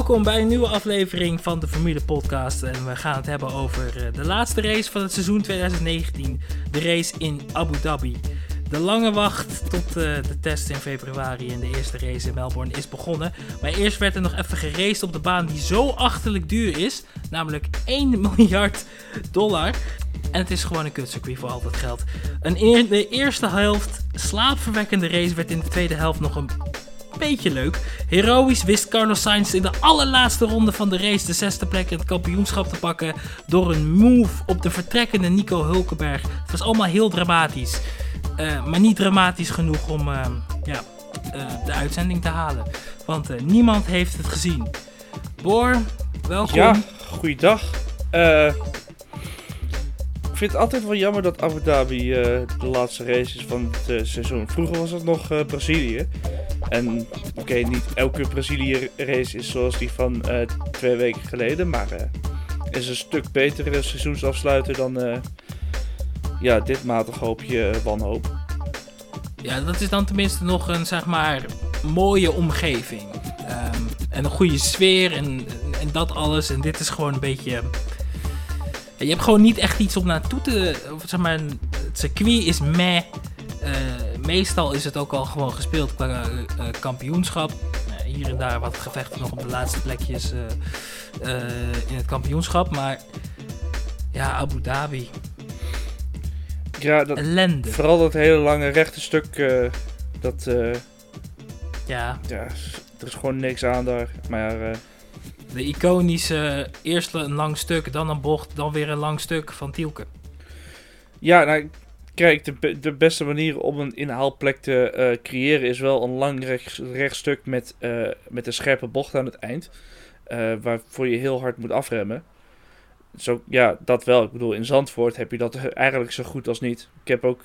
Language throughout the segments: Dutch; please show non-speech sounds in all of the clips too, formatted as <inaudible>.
Welkom bij een nieuwe aflevering van de Formule Podcast. En we gaan het hebben over eh, de laatste race van het seizoen 2019. De race in Abu Dhabi. De lange wacht tot uh, de test in februari en de eerste race in Melbourne is begonnen. Maar eerst werd er nog even geraced op de baan die zo achterlijk duur is. Namelijk 1 <laughs> miljard dollar. En het is gewoon een kutcircuit voor al dat geld. Een eer de eerste helft slaapverwekkende race werd in de tweede helft nog een beetje leuk. Heroïs wist Carlos Sainz in de allerlaatste ronde van de race de zesde plek in het kampioenschap te pakken. Door een move op de vertrekkende Nico Hulkenberg. Het was allemaal heel dramatisch. Uh, maar niet dramatisch genoeg om uh, ja, uh, de uitzending te halen. Want niemand heeft het gezien. Boor, welkom. Ja, goeiedag. ik vind het altijd wel jammer dat Abu Dhabi de laatste race is van het seizoen. Vroeger was het nog Brazilië. En oké, niet elke Brazilië-race is zoals die van uh, twee weken geleden. Maar uh, is een stuk betere seizoensafsluiter dan uh, ja, dit matig hoopje wanhoop. Ja, dat is dan tenminste nog een zeg maar mooie omgeving. Um, en een goede sfeer en, en dat alles. En dit is gewoon een beetje. Je hebt gewoon niet echt iets om naartoe te. Zeg maar, het circuit is meh. Meestal is het ook al gewoon gespeeld qua uh, kampioenschap. Uh, hier en daar wat gevechten nog op de laatste plekjes in het kampioenschap. Maar ja, Abu Dhabi. Ja, dat, Ellende. Vooral dat hele lange rechte stuk. dat. ja. ja. Er is gewoon niks aan daar. Maar. de iconische eerst een lang stuk, dan een bocht, dan weer een lang stuk van Tielke. Ja, nou, Kijk, de, de beste manier om een inhaalplek te uh, creëren is wel een lang recht, rechtstuk met, uh, met een scherpe bocht aan het eind. Uh, waarvoor je heel hard moet afremmen. Zo, ja, dat wel. Ik bedoel, in Zandvoort heb je dat eigenlijk zo goed als niet. Ik heb ook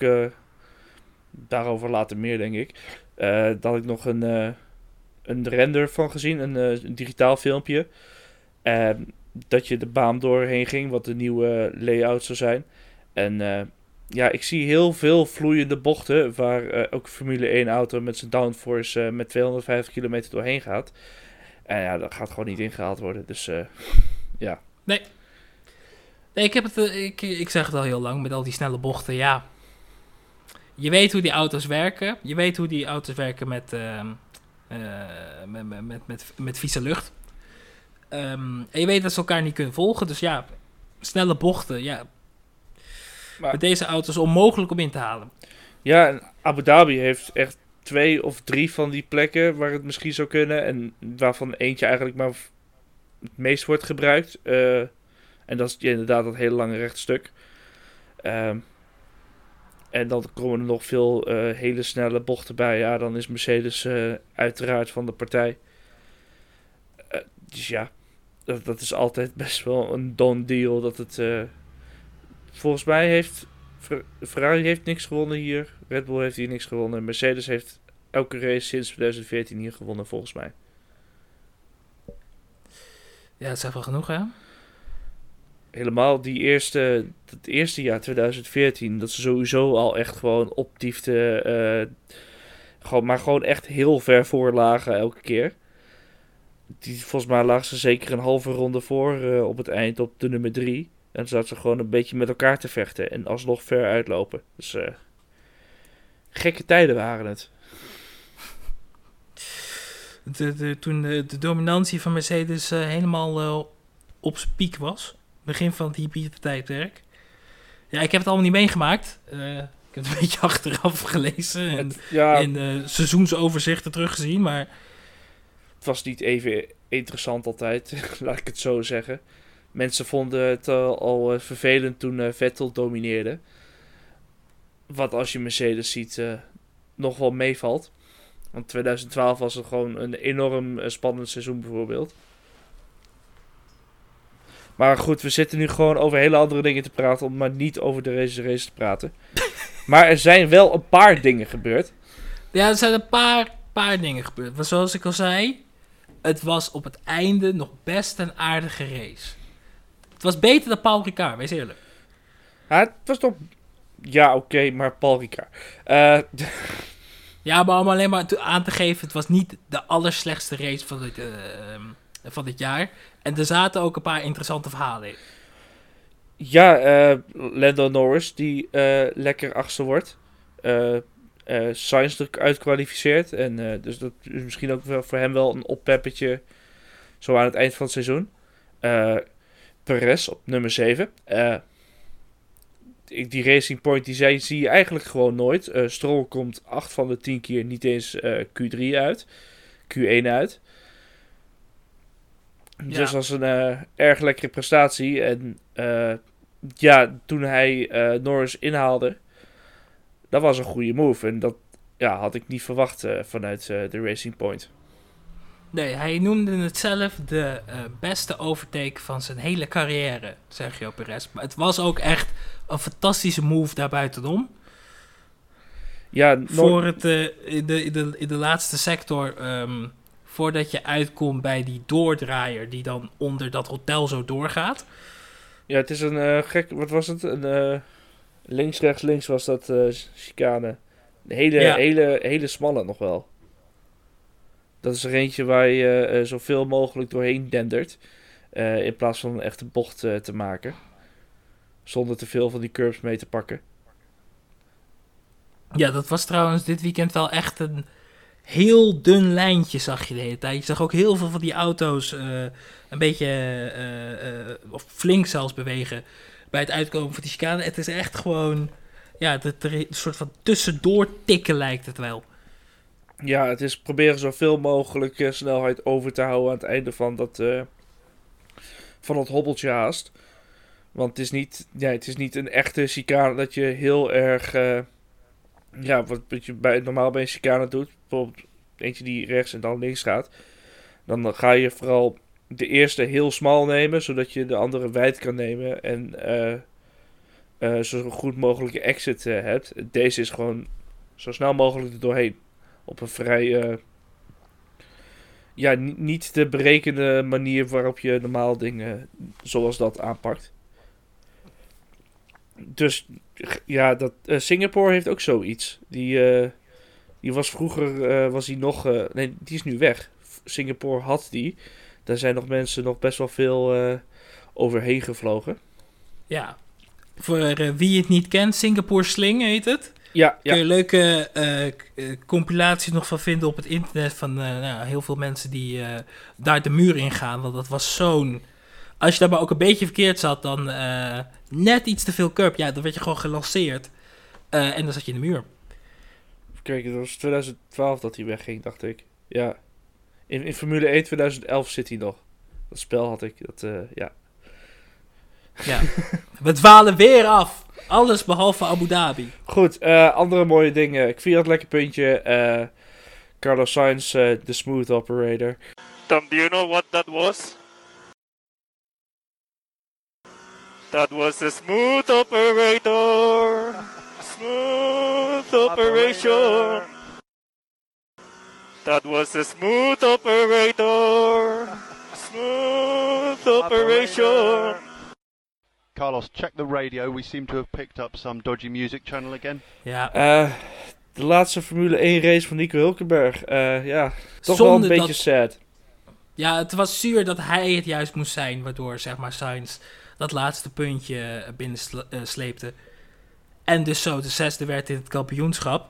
daarover later meer, denk ik. dat ik nog een, een render van gezien, een, een digitaal filmpje. dat je de baan doorheen ging, wat de nieuwe layout zou zijn. En ja, ik zie heel veel vloeiende bochten waar uh, ook Formule 1 auto met zijn downforce uh, met 250 kilometer doorheen gaat. En ja, dat gaat gewoon niet ingehaald worden. Dus uh, ja. Nee. Nee, ik heb het, ik, ik zeg het al heel lang met al die snelle bochten. Ja. Je weet hoe die auto's werken. Je weet hoe die auto's werken met, ehm, met, met, met, met, met vieze lucht. Um, en je weet dat ze elkaar niet kunnen volgen. Dus ja, snelle bochten. Ja, maar, met deze auto's onmogelijk om in te halen. Ja, en Abu Dhabi heeft echt twee of drie van die plekken waar het misschien zou kunnen. En waarvan eentje eigenlijk maar het meest wordt gebruikt. Uh, en dat is inderdaad dat hele lange rechtstuk. Uh, en dan komen er nog veel uh, hele snelle bochten bij. Ja, dan is Mercedes uh, uiteraard van de partij. dus ja, dat, dat, is altijd <laughs> best wel een done deal dat het volgens mij heeft Ferrari heeft niks gewonnen hier. Red Bull heeft hier niks gewonnen. Mercedes heeft elke race sinds 2014 hier gewonnen, volgens mij. Ja, dat is wel genoeg, hè? Helemaal die eerste, het eerste jaar 2014, dat ze sowieso al echt gewoon optiefde. Uh, gewoon, maar gewoon echt heel ver voor lagen elke keer. Die, volgens mij lagen ze zeker een halve ronde voor uh, op het eind op de nummer 3. En zaten ze gewoon een beetje met elkaar te vechten en alsnog ver uitlopen. Dus uh, gekke tijden waren het. De, de, toen de, de, dominantie van Mercedes uh, helemaal uh, op zijn piek was. Begin van het hybride tijdperk. Ja, ik heb het allemaal niet meegemaakt. ik heb het een <laughs> beetje achteraf gelezen en ja, in seizoensoverzichten teruggezien, maar... Het was niet even interessant altijd, <laughs> laat ik het zo zeggen. Mensen vonden het uh, al uh, vervelend toen uh, Vettel domineerde. Wat als je Mercedes ziet nog wel meevalt. Want 2012 was het gewoon een enorm spannend seizoen bijvoorbeeld. Maar goed, we zitten nu gewoon over hele andere dingen te praten. Om maar niet over de race, race te praten. <laughs> maar er zijn wel een paar dingen gebeurd. Ja, er zijn een paar, paar dingen gebeurd. Maar zoals ik al zei, het was op het einde nog best een aardige race. Het was beter dan Paul Ricard, wees eerlijk. Ja, het was toch... Ja, oké, maar Paul Ricard. Uh... <laughs> ja, maar om alleen maar aan te geven, het was niet de allerslechtste race van het, uh, van dit jaar. En er zaten ook een paar interessante verhalen in. Ja, eh Lando Norris, die eh, lekker achtste wordt. eh eh Sainz er uitkwalificeert. En eh, dus dat is misschien ook wel voor hem wel een oppeppetje. Zo aan het eind van het seizoen. Eh Perez op nummer 7. Eh, die Racing Point die zei, zie je eigenlijk gewoon nooit. Eh Stroll komt 8 van de 10 keer niet eens eh, Q3 uit. Q1 uit. Dus dat was een erg lekkere prestatie. En ja, toen hij Norris inhaalde, dat was een goede move. En dat ja, had ik niet verwacht vanuit de Racing Point. Nee, hij noemde het zelf de eh, beste overtake van zijn hele carrière, Sergio Perez. Maar het was ook echt een fantastische move daarbuitenom. Ja, Nor- Voor het, eh, in, de, in, de, in de laatste sector, ehm, voordat je uitkomt bij die doordraaier die dan onder dat hotel zo doorgaat. ja het is een eh, gek, wat was het? Een links, rechts, links was dat chicane. Een hele, Ja. hele, hele smalle nog wel. Dat is er eentje waar je eh, zoveel mogelijk doorheen dendert. eh, in plaats van een echte bocht eh, te maken. Zonder te veel van die curbs mee te pakken. Ja, dat was trouwens dit weekend wel echt een heel dun lijntje, zag je de hele tijd. Je zag ook heel veel van die auto's een beetje, of flink zelfs bewegen bij het uitkomen van die chicane. Het is echt gewoon, ja, een soort van tussendoor tikken lijkt het wel. Ja, het is proberen zoveel mogelijk eh, snelheid over te houden aan het einde van dat, eh, van dat hobbeltje haast. Want het is niet, ja, het is niet een echte chicane dat je heel erg, eh, ja, wat, je bij, normaal bij een chicane doet. Bijvoorbeeld eentje die rechts en dan links gaat. Dan ga je vooral de eerste heel smal nemen, zodat je de andere wijd kan nemen. En eh, zo goed mogelijke exit hebt. Deze is gewoon zo snel mogelijk er doorheen op een vrij. eh, ja, ni- niet de berekende manier waarop je normaal dingen zoals dat aanpakt. Dus ja, dat, eh, Singapore heeft ook zoiets. Die, eh, die was vroeger, was die nog, nee, die is nu weg. Singapore had die. Daar zijn nog mensen nog best wel veel overheen gevlogen. Ja, voor wie het niet kent, Singapore Sling heet het. Ja, Kun je leuke eh, eh, compilaties nog van vinden op het internet van eh, nou, heel veel mensen die eh, daar de muur in gaan. Want dat was zo'n... Als je daar maar ook een beetje verkeerd zat, dan eh, net iets te veel curb. Ja, dan werd je gewoon gelanceerd. Eh, en dan zat je in de muur. kijk, het was 2012 dat hij wegging, dacht ik. Ja. In, in Formule 1 2011 zit hij nog. Dat spel had ik, dat, eh, ja. Ja. <laughs> We dwalen weer af. Alles behalve Abu Dhabi. Goed, eh, andere mooie dingen. Ik vier het lekker puntje. eh Carlos Sainz, eh, de smooth operator. Tom, do you know what that was? That was a smooth operator. Smooth operation. That was a smooth operator. Smooth operation. Carlos, check the radio. We seem to have picked up some dodgy music channel again. Ja, Eh, de laatste Formule 1 race van Nico Hulkenberg. Eh, ja, toch wel een beetje dat- sad. Ja, het was zuur dat hij het juist moest zijn, waardoor zeg maar Sainz dat laatste puntje eh, sleepte. En dus zo de zesde werd in het kampioenschap.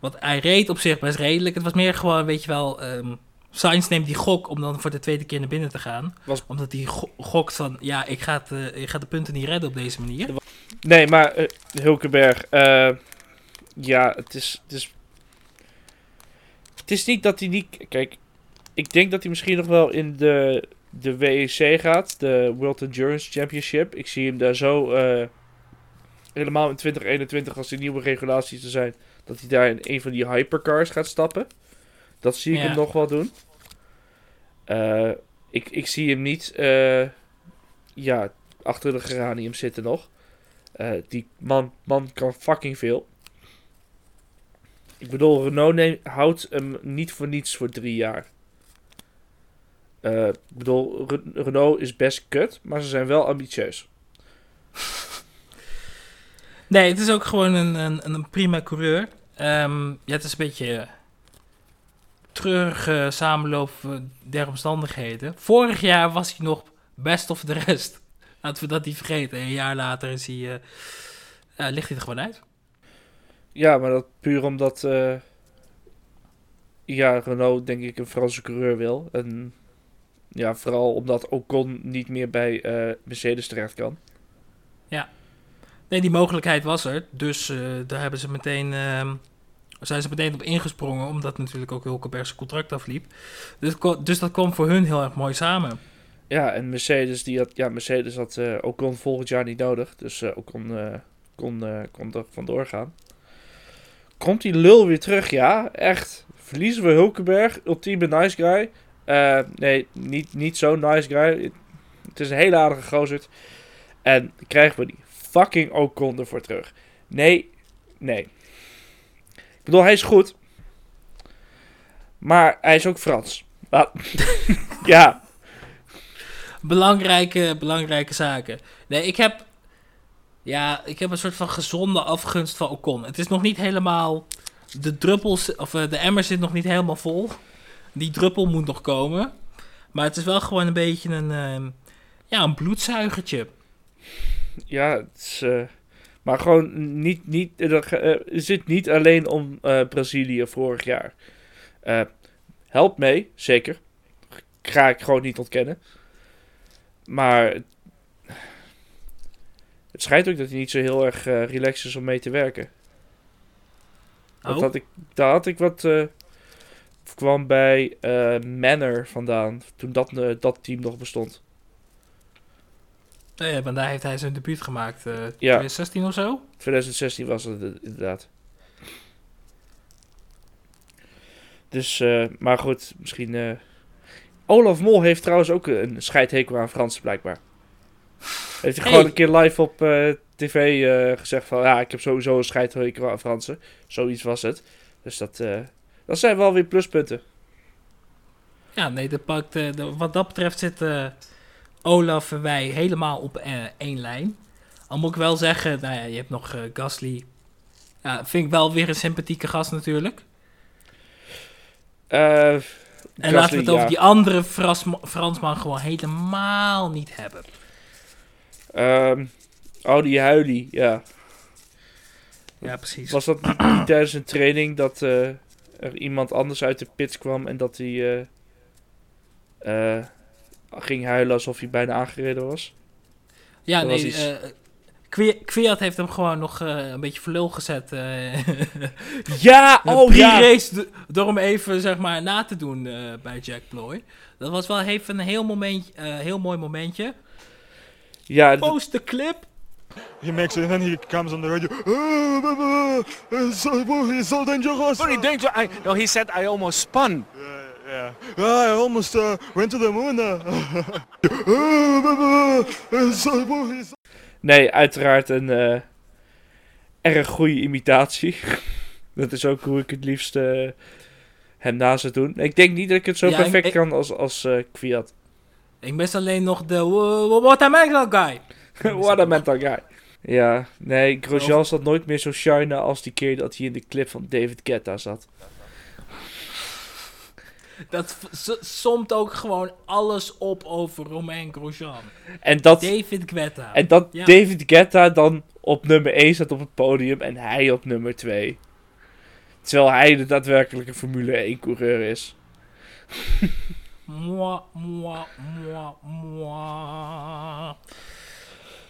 Want hij reed op zich best redelijk. Het was meer gewoon, weet je wel, ehm Sainz neemt die gok om dan voor de tweede keer naar binnen te gaan. Was- Omdat hij go- gokt van, ja, ik ga, het, eh, ik ga de punten niet redden op deze manier. Nee, maar eh, Hulkenberg. eh, ja, het is, het is. Het is niet dat hij niet. Kijk, ik denk dat hij misschien nog wel in de, de WEC gaat. De World Endurance Championship. Ik zie hem daar zo. helemaal in 2021, als die nieuwe regulaties er zijn. Dat hij daar in een van die hypercars gaat stappen. Dat zie ik Ja. hem nog wel doen. Eh, ik, ik zie hem niet. eh, ja, achter de geranium zitten nog. Eh, die man, man kan fucking veel. Ik bedoel, Renault houdt hem niet voor niets voor drie jaar. Ik bedoel, Re- Renault is best kut, maar ze zijn wel ambitieus. Nee, het is ook gewoon een, een, een prima coureur. Ehm, ja, het is een beetje... treurige samenloop eh, der omstandigheden. Vorig jaar was hij nog best of de rest. Laten we dat niet vergeten. Een jaar later is hij, eh, ja, ligt hij er gewoon uit. Ja, maar dat puur omdat eh, ja, Renault denk ik een Franse coureur wil. En ja, vooral omdat Ocon niet meer bij eh, Mercedes terecht kan. Nee, die mogelijkheid was er. Dus eh, daar hebben ze meteen, ehm, zijn ze meteen op ingesprongen. Omdat natuurlijk ook Hulkenberg zijn contract afliep. Dus, dus dat kwam voor hun heel erg mooi samen. Ja, en Mercedes, die had, ja, Mercedes had eh, Ocon volgend jaar niet nodig. Dus eh, Ocon eh, kon, eh, kon er vandoor gaan. Komt die lul weer terug? Ja, echt. Verliezen we Hulkenberg, ultieme nice guy. Nee, niet, niet zo'n nice guy. Het is een hele aardige gozer. En krijgen we die fucking Ocon ervoor terug. Nee, nee. Ik bedoel, hij is goed. Maar hij is ook Frans. Ah, <laughs> ja, Belangrijke, belangrijke zaken. Nee, ik heb, ja, ik heb een soort van gezonde afgunst van Ocon. Het is nog niet helemaal, de druppels, of eh, de emmer zit nog niet helemaal vol. Die druppel moet nog komen. Maar het is wel gewoon een beetje een, ehm, ja, een bloedzuigertje. Ja, het is, eh, maar gewoon niet, niet, er eh, zit niet alleen om eh, Brazilië vorig jaar. Eh helpt mee, zeker. Ga ik gewoon niet ontkennen. Maar het schijnt ook dat hij niet zo heel erg eh, relaxed is om mee te werken. Dat Oh. had ik, daar had ik wat. eh, kwam bij eh Manor vandaan. Toen dat, eh, dat team nog bestond. Nee, want daar heeft hij zijn debuut gemaakt. eh 2016 of zo? 2016 was het inderdaad. Dus, eh, maar goed, misschien. eh, Olaf Mol heeft trouwens ook een scheidhekel aan Fransen, blijkbaar. Heeft hij Hey. gewoon een keer live op tv gezegd van ja, ik heb sowieso een scheidhekel aan Fransen. Zoiets was het. Dus dat, dat zijn wel weer pluspunten. Ja, nee, dat pakt, de- wat dat betreft zitten Olaf en wij helemaal op eh, één lijn. Al moet ik wel zeggen, nou ja, je hebt nog eh, Gasly. Ja, vind ik wel weer een sympathieke gast natuurlijk. Eh, En Gasly, laten we het over ja. die andere Frans, Fransman gewoon helemaal niet hebben. Ehm, oh, die Huilie, ja. Ja, precies. Was dat niet, niet <clears throat> tijdens een training dat er iemand anders uit de pits kwam en dat hij ging huilen alsof hij bijna aangereden was? ja, dat was nee, iets- eh, Kwi- Kwiat heeft hem gewoon nog eh, een beetje verlul gezet. eh <laughs> Ja, oh, pre-race d- door hem even zeg maar na te doen eh, bij Jack Ploy. Dat was wel even een heel, moment, eh, heel mooi momentje. Ja, Post de clip. He makes it and then he comes on the radio. "Oh, <laughs> It's so, it's so dangerous. Very dangerous. I, no, he said I almost spun. Yeah, yeah. I almost uh, went to the moon. Uh. <laughs> nee, uiteraard een eh, erg goede imitatie. <laughs> dat is ook hoe ik het liefst eh, hem na zou doen. Ik denk niet dat ik het zo Ja, perfect ik- kan als, als eh Kwiat. Ik mis alleen nog de What a man guy. What a mental guy. Ja, nee, Grosjean zat nooit meer zo shinen als die keer dat hij in de clip van David Guetta zat. Dat somt ook gewoon alles op over Romain Grosjean. En dat, David Guetta. en dat Ja. David Guetta dan op nummer 1 staat op het podium en hij op nummer 2. Terwijl hij de daadwerkelijke Formule 1 coureur is. Moi, moi, moi, moi.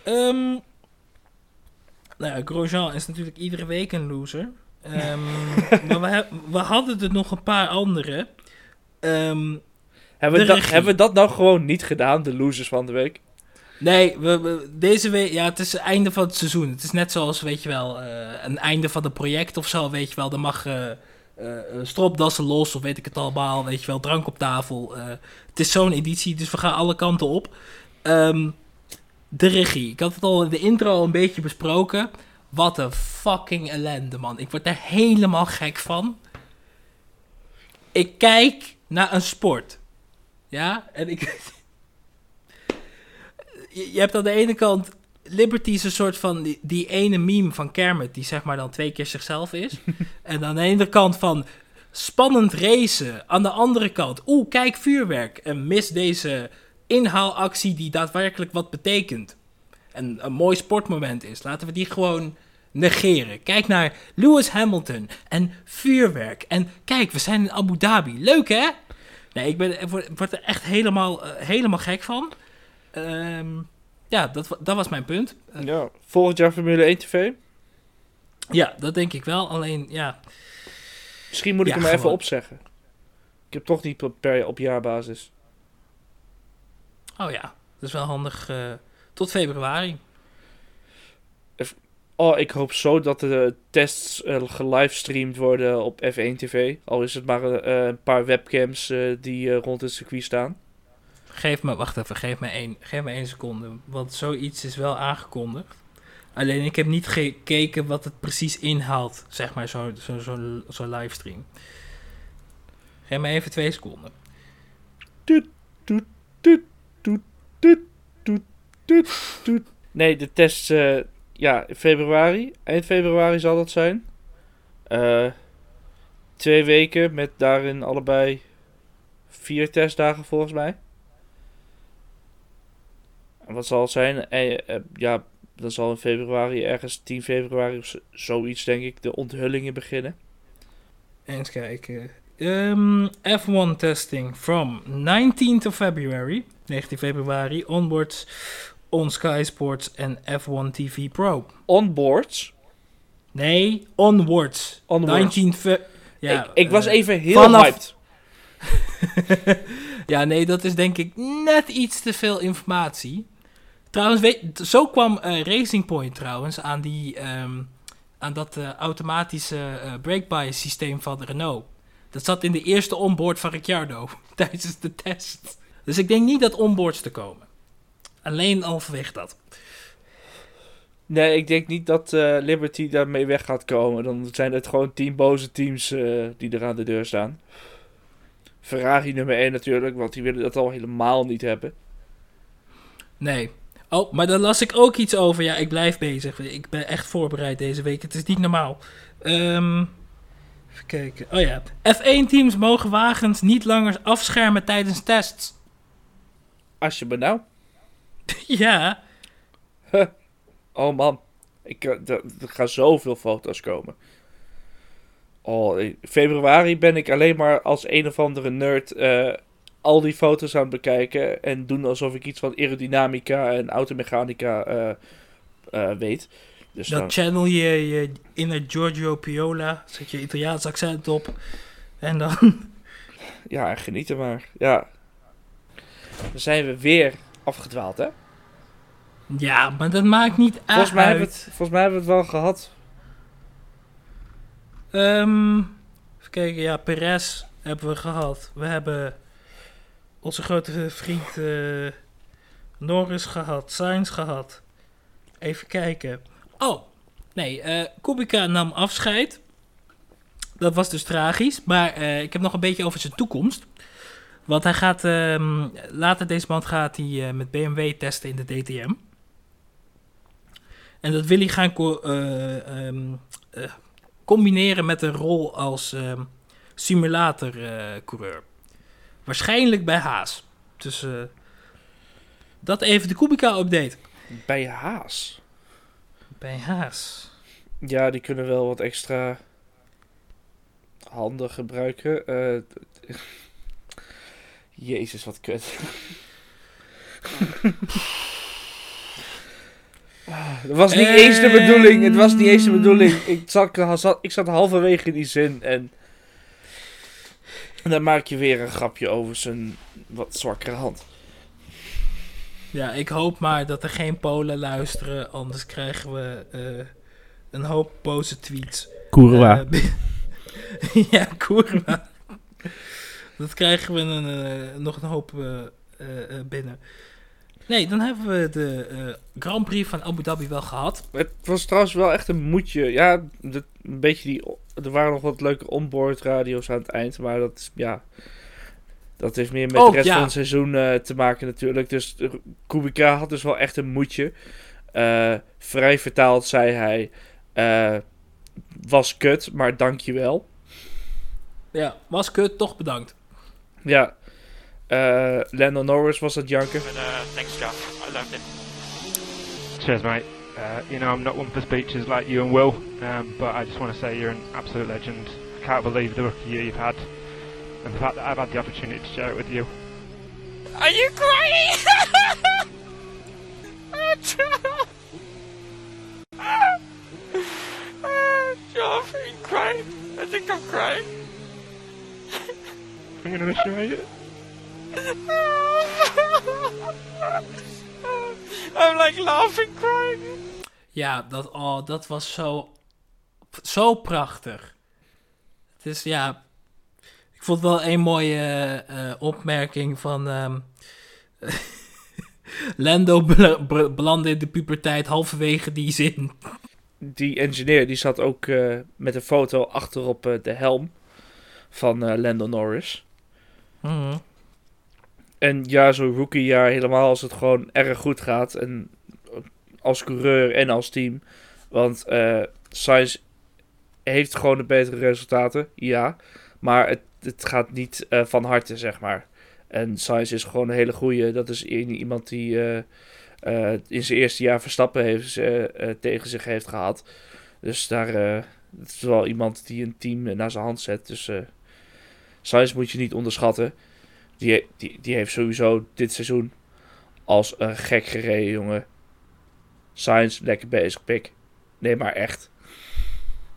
Ehm, nou ja, Grosjean is natuurlijk iedere week een loser. Ehm, <laughs> maar we, we hadden er nog een paar andere. Ehm, Hebben we, dat, hebben we dat nou gewoon niet gedaan, de losers van de week? nee, we, we- deze week, ja, het is het einde van het seizoen. Het is net zoals, weet je wel, eh, een einde van een project of zo, weet je wel. Dan mag eh, eh, stropdassen los of weet ik het allemaal, weet je wel, drank op tafel. het is zo'n editie, dus we gaan alle kanten op. Ehm, de regie. Ik had het al in de intro al een beetje besproken. Wat een fucking ellende, man. Ik word er helemaal gek van. Ik kijk naar een sport. Ja, en ik. <laughs> je, hebt aan de ene kant. Liberty is een soort van die, die ene meme van Kermit, die zeg maar dan twee keer zichzelf is. <laughs> en aan de andere kant van. spannend racen. Aan de andere kant, oeh, kijk vuurwerk. En mis deze inhaalactie die daadwerkelijk wat betekent. En een mooi sportmoment is. Laten we die gewoon negeren. Kijk naar Lewis Hamilton en vuurwerk. En kijk, we zijn in Abu Dhabi. Leuk hè? Nee, ik ben, word, word er echt helemaal, eh, helemaal gek van. Ehm, ja, dat, dat was mijn punt. Eh, Ja, volgend jaar Formule 1 TV. ja, dat denk ik wel. Alleen, ja, Misschien moet ik Ja, hem even opzeggen. Ik heb toch niet per op jaarbasis. oh ja, dat is wel handig. eh, tot februari. Oh, ik hoop zo dat de tests eh, gelivestreamd worden op F1 TV. Al is het maar eh, een paar webcams eh, die eh, rond het circuit staan. Geef me, wacht even, geef me één, geef me één seconde. Want zoiets is wel aangekondigd. Alleen ik heb niet gekeken wat het precies inhaalt, zeg maar, zo'n zo, zo, zo livestream. Geef me even twee seconden. Nee, de tests, eh, ja, februari. Eind februari zal dat zijn. Eh, twee weken met daarin allebei vier testdagen volgens mij. En wat zal het zijn? Eh, eh, ja, dan zal in februari, ergens 10 februari of zo- zoiets denk ik, de onthullingen beginnen. Eens kijken. Ehm, F1 testing from 19th of February, 19 februari, onboards on Sky Sports en F1 TV Pro. Onboards. Nee, onwards. Onwards. 19 fe- ja, ik, ik was eh, even heel vanaf- hyped. <laughs> ja, nee, dat is denk ik net iets te veel informatie. Trouwens, weet, zo kwam eh, Racing Point trouwens aan, die, ehm, aan dat eh, automatische brake-bias systeem van Renault. Dat zat in de eerste onboard van Ricciardo <laughs> tijdens de test. Dus ik denk niet dat onboards te komen. Alleen halverwege dat. Nee, ik denk niet dat eh, Liberty daarmee weg gaat komen. Dan zijn het gewoon tien boze teams eh, die er aan de deur staan. Ferrari nummer 1 natuurlijk, want die willen dat al helemaal niet hebben. Nee. Oh, maar daar las ik ook iets over. Ja, ik blijf bezig. Ik ben echt voorbereid deze week. Het is niet normaal. Ehm, even kijken. Oh ja. F1-teams mogen wagens niet langer afschermen tijdens tests. Als je me <laughs> ja. Oh man, ik, eh, er er gaan zoveel foto's komen. Oh, in februari ben ik alleen maar als een of andere nerd eh, al die foto's aan het bekijken. En doen alsof ik iets van aerodynamica en automechanica eh, weet. Dus Dan dan, channel je je inner Giorgio Piola. Zet je Italiaans accent op. En dan... ja, en genieten maar. Ja. Dan zijn we weer afgedwaald, hè? Ja, maar dat maakt niet uit. Volgens mij, hebben we het, volgens mij hebben we het wel gehad. Ehm, even kijken, ja, Perez hebben we gehad. We hebben onze grote vriend eh, Norris gehad, Sainz gehad. Even kijken. Oh, nee, eh Kubica nam afscheid. Dat was dus tragisch, maar eh, ik heb nog een beetje over zijn toekomst. Want hij gaat, ehm, later deze maand gaat hij eh, met BMW testen in de DTM. En dat wil hij gaan co- eh, ehm, eh, combineren met een rol als ehm, simulatorcoureur. Waarschijnlijk bij Haas. Dus dat even de Kubica-update. Bij Haas. Bij Haas. Ja, die kunnen wel wat extra handen gebruiken. Jezus, wat kut. Ah, Dat was niet eens de bedoeling. Het was niet eens de bedoeling. Ik zat, zat- ik zat halverwege in die zin en... en dan maak je weer een grapje over zijn wat zwakkere hand. Ja, ik hoop maar dat er geen Polen luisteren. Anders krijgen we eh, een hoop boze tweets. Kurwa. Eh, <laughs> ja, Kurwa. Dat krijgen we een, eh, nog een hoop eh, eh, binnen. Nee, dan hebben we de Grand Prix van Abu Dhabi wel gehad. Het was trouwens wel echt een moedje. Ja, de- een beetje die. Er waren nog wat leuke onboard radio's aan het eind. Maar dat is. Ja. Dat heeft meer met Oh, de rest ja. van het seizoen te maken natuurlijk. Dus Kubica had dus wel echt een moedje. Vrij vertaald zei hij. was kut, maar dankjewel. Ja, was kut, toch bedankt. Ja. Eh Lando Norris was het janken. But, uh, thanks, Jeff. I loved it. Cheers, mate. Uh, you know, I'm not one for speeches like you and Will, um, but I just want to say you're an absolute legend. I can't believe the rookie year you've had, and the fact that I've had the opportunity to share it with you. Are you crying? <laughs> <laughs> Oh, Jeff, are you crying? I think I'm crying. You, mate. I'm like laughing, crying. Ja, dat, oh, dat was zo, zo prachtig. Het is, ja... Ik vond wel een mooie eh, eh, opmerking van... ehm, <laughs> Lando bel- bel- belandde in de puberteit halverwege die zin. Die engineer die zat ook eh, met een foto achterop eh, de helm van eh, Lando Norris. En ja, zo'n rookiejaar helemaal als het gewoon erg goed gaat. En als coureur en als team. Want eh Sainz heeft gewoon de betere resultaten, ja. Maar het, het gaat niet eh, van harte, zeg maar. En Sainz is gewoon een hele goeie. Dat is iemand die eh, in zijn eerste jaar Verstappen heeft, tegen zich heeft gehad. Dus daar het is wel iemand die een team naar zijn hand zet. Dus Sainz moet je niet onderschatten. Die, die, die heeft sowieso dit seizoen als een gek gereden, jongen. Sainz, lekker bezig, pik. Nee, maar echt.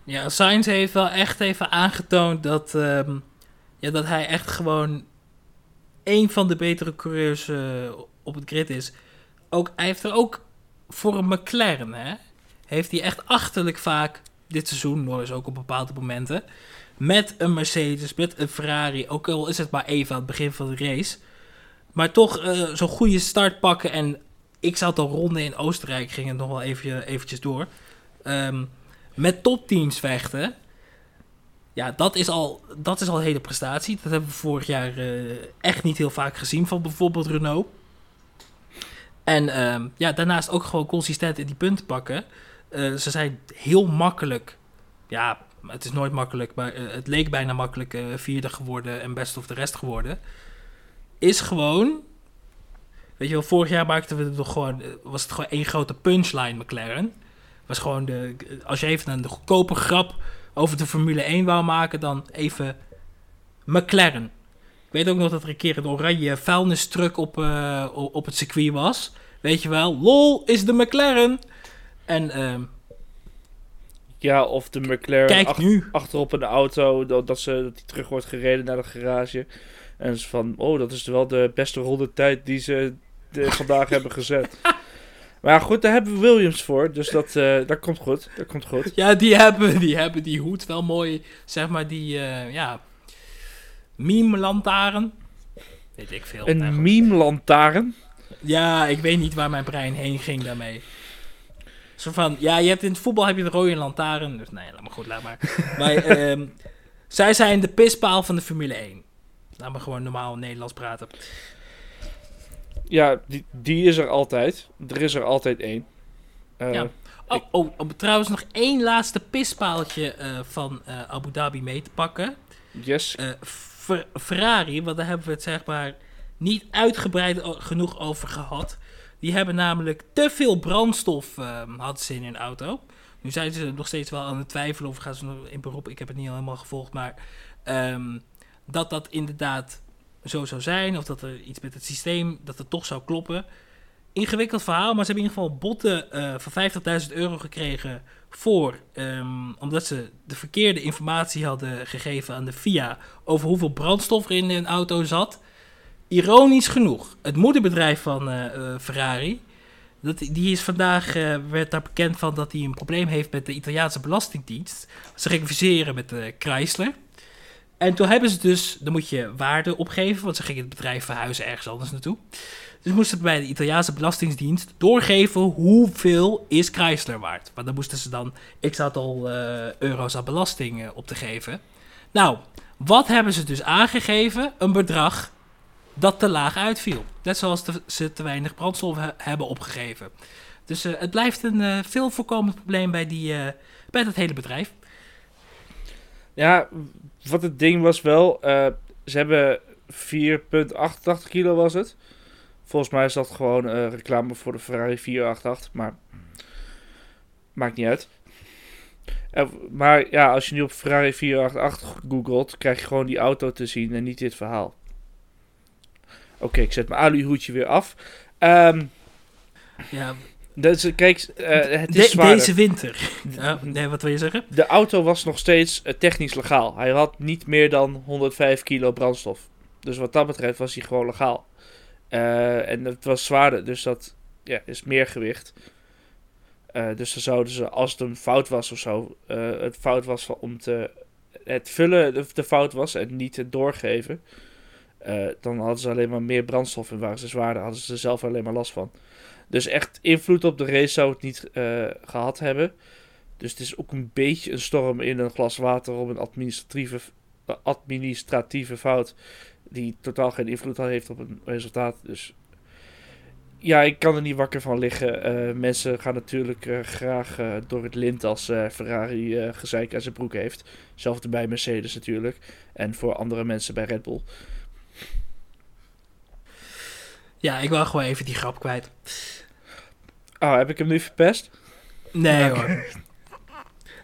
Ja, Sainz heeft wel echt even aangetoond dat, ehm, ja, dat hij echt gewoon een van de betere coureurs eh, op het grid is. Ook, hij heeft er ook voor een McLaren, hè, heeft hij echt achterlijk vaak dit seizoen, Norris ook op bepaalde momenten, met een Mercedes, met een Ferrari, ook al is het maar even aan het begin van de race, maar toch eh, zo'n goede start pakken. En ik zat al ronden in Oostenrijk, ging het nog wel even, eventjes door. Ehm, met topteams vechten. Ja, dat is, al, dat is al een hele prestatie. Dat hebben we vorig jaar eh, echt niet heel vaak gezien van bijvoorbeeld Renault. En ehm, ja, daarnaast ook gewoon consistent in die punten pakken. Eh, ze zijn heel makkelijk. Ja, het is nooit makkelijk, maar eh, het leek bijna makkelijk eh, vierde geworden en best of de rest geworden. Is gewoon. Weet je wel, vorig jaar maakten we het gewoon. eh, Was het gewoon één grote punchline McLaren was gewoon de. Als je even een goedkope grap over de Formule 1 wou maken, dan even McLaren. Ik weet ook nog dat er een keer een oranje vuilnistruck op, op het circuit was. Weet je wel, lol is de McLaren. En ehm, Ja, of de McLaren kijk ach- nu. achterop in de auto, dat, dat, ze, dat die terug wordt gereden naar de garage. En ze van, oh, dat is wel de beste rondetijd die ze de- vandaag <laughs> hebben gezet. Maar goed, daar hebben we Williams voor, dus dat, eh, dat komt goed. Dat komt goed. Ja, die hebben, die hebben die hoed wel mooi. Zeg maar die, eh, ja. Meme-lantaren. Weet ik veel. Een meme-lantaarn. Ja, ik weet niet waar mijn brein heen ging daarmee. Zo van, ja, je hebt in het voetbal heb je de rode lantaarn. Dus nee, laat maar goed, laat maar. <laughs> maar ehm, zij zijn de pispaal van de Formule 1. Laat me gewoon normaal Nederlands praten. Ja, die, die is er altijd. Er is er altijd één. Eh, Ja. Oh, oh, om trouwens nog één laatste pispaaltje eh, van eh, Abu Dhabi mee te pakken. Yes. Eh, Fer- Ferrari, want daar hebben we het zeg maar niet uitgebreid genoeg over gehad. Die hebben namelijk te veel brandstof ehm, hadden in hun auto. Nu zijn ze nog steeds wel aan het twijfelen of gaan ze in beroep. Ik heb het niet helemaal gevolgd, maar ehm, dat dat inderdaad zo zou zijn. Of dat er iets met het systeem, dat het toch zou kloppen. Ingewikkeld verhaal, maar ze hebben in ieder geval botten eh, van 50.000 euro gekregen voor, ehm, omdat ze de verkeerde informatie hadden gegeven aan de FIA over hoeveel brandstof er in een auto zat. Ironisch genoeg, het moederbedrijf van eh, eh, Ferrari, dat, die is vandaag, eh, werd daar bekend van dat hij een probleem heeft met de Italiaanse Belastingdienst. Ze fuseren met de Chrysler. En toen hebben ze dus, dan moet je waarde opgeven, want ze gingen het bedrijf verhuizen ergens anders naartoe. Dus moesten ze bij de Italiaanse Belastingdienst doorgeven hoeveel is Chrysler waard. Maar dan moesten ze dan x aantal eh, euro's aan belasting op te geven. Nou, wat hebben ze dus aangegeven? Een bedrag dat te laag uitviel. Net zoals ze te weinig brandstof he- hebben opgegeven. Dus eh, het blijft een eh, veel voorkomend probleem bij, die, eh, bij dat hele bedrijf. Ja, wat het ding was wel, ze hebben 4,88 kilo was het. Volgens mij is dat gewoon reclame voor de Ferrari 488, maar maakt niet uit. Maar ja, als je nu op Ferrari 488 googelt, krijg je gewoon die auto te zien en niet dit verhaal. Oké, ik zet mijn aluhoedje weer af. Ehm Ja, dus, kijk, eh, het is de- deze winter. Ja, nee, wat wil je zeggen? De auto was nog steeds eh, technisch legaal. Hij had niet meer dan 105 kilo brandstof. Dus wat dat betreft was hij gewoon legaal. Eh, en het was zwaarder, dus dat ja, is meer gewicht. Dus dan zouden ze, als het een fout was of zo, het fout was om te, het vullen de, de fout was en niet het doorgeven. Eh, dan hadden ze alleen maar meer brandstof en waren ze zwaarder, hadden ze er zelf alleen maar last van. Dus echt invloed op de race zou het niet eh, gehad hebben. Dus het is ook een beetje een storm in een glas water op een administratieve, administratieve fout. Die totaal geen invloed heeft op een resultaat. Dus ja, ik kan er niet wakker van liggen. Eh, mensen gaan natuurlijk graag door het lint als Ferrari gezeik aan zijn broek heeft. Hetzelfde bij Mercedes natuurlijk. En voor andere mensen bij Red Bull. Ja, ik wil gewoon even die grap kwijt. Oh, heb ik hem nu verpest? Nee hoor.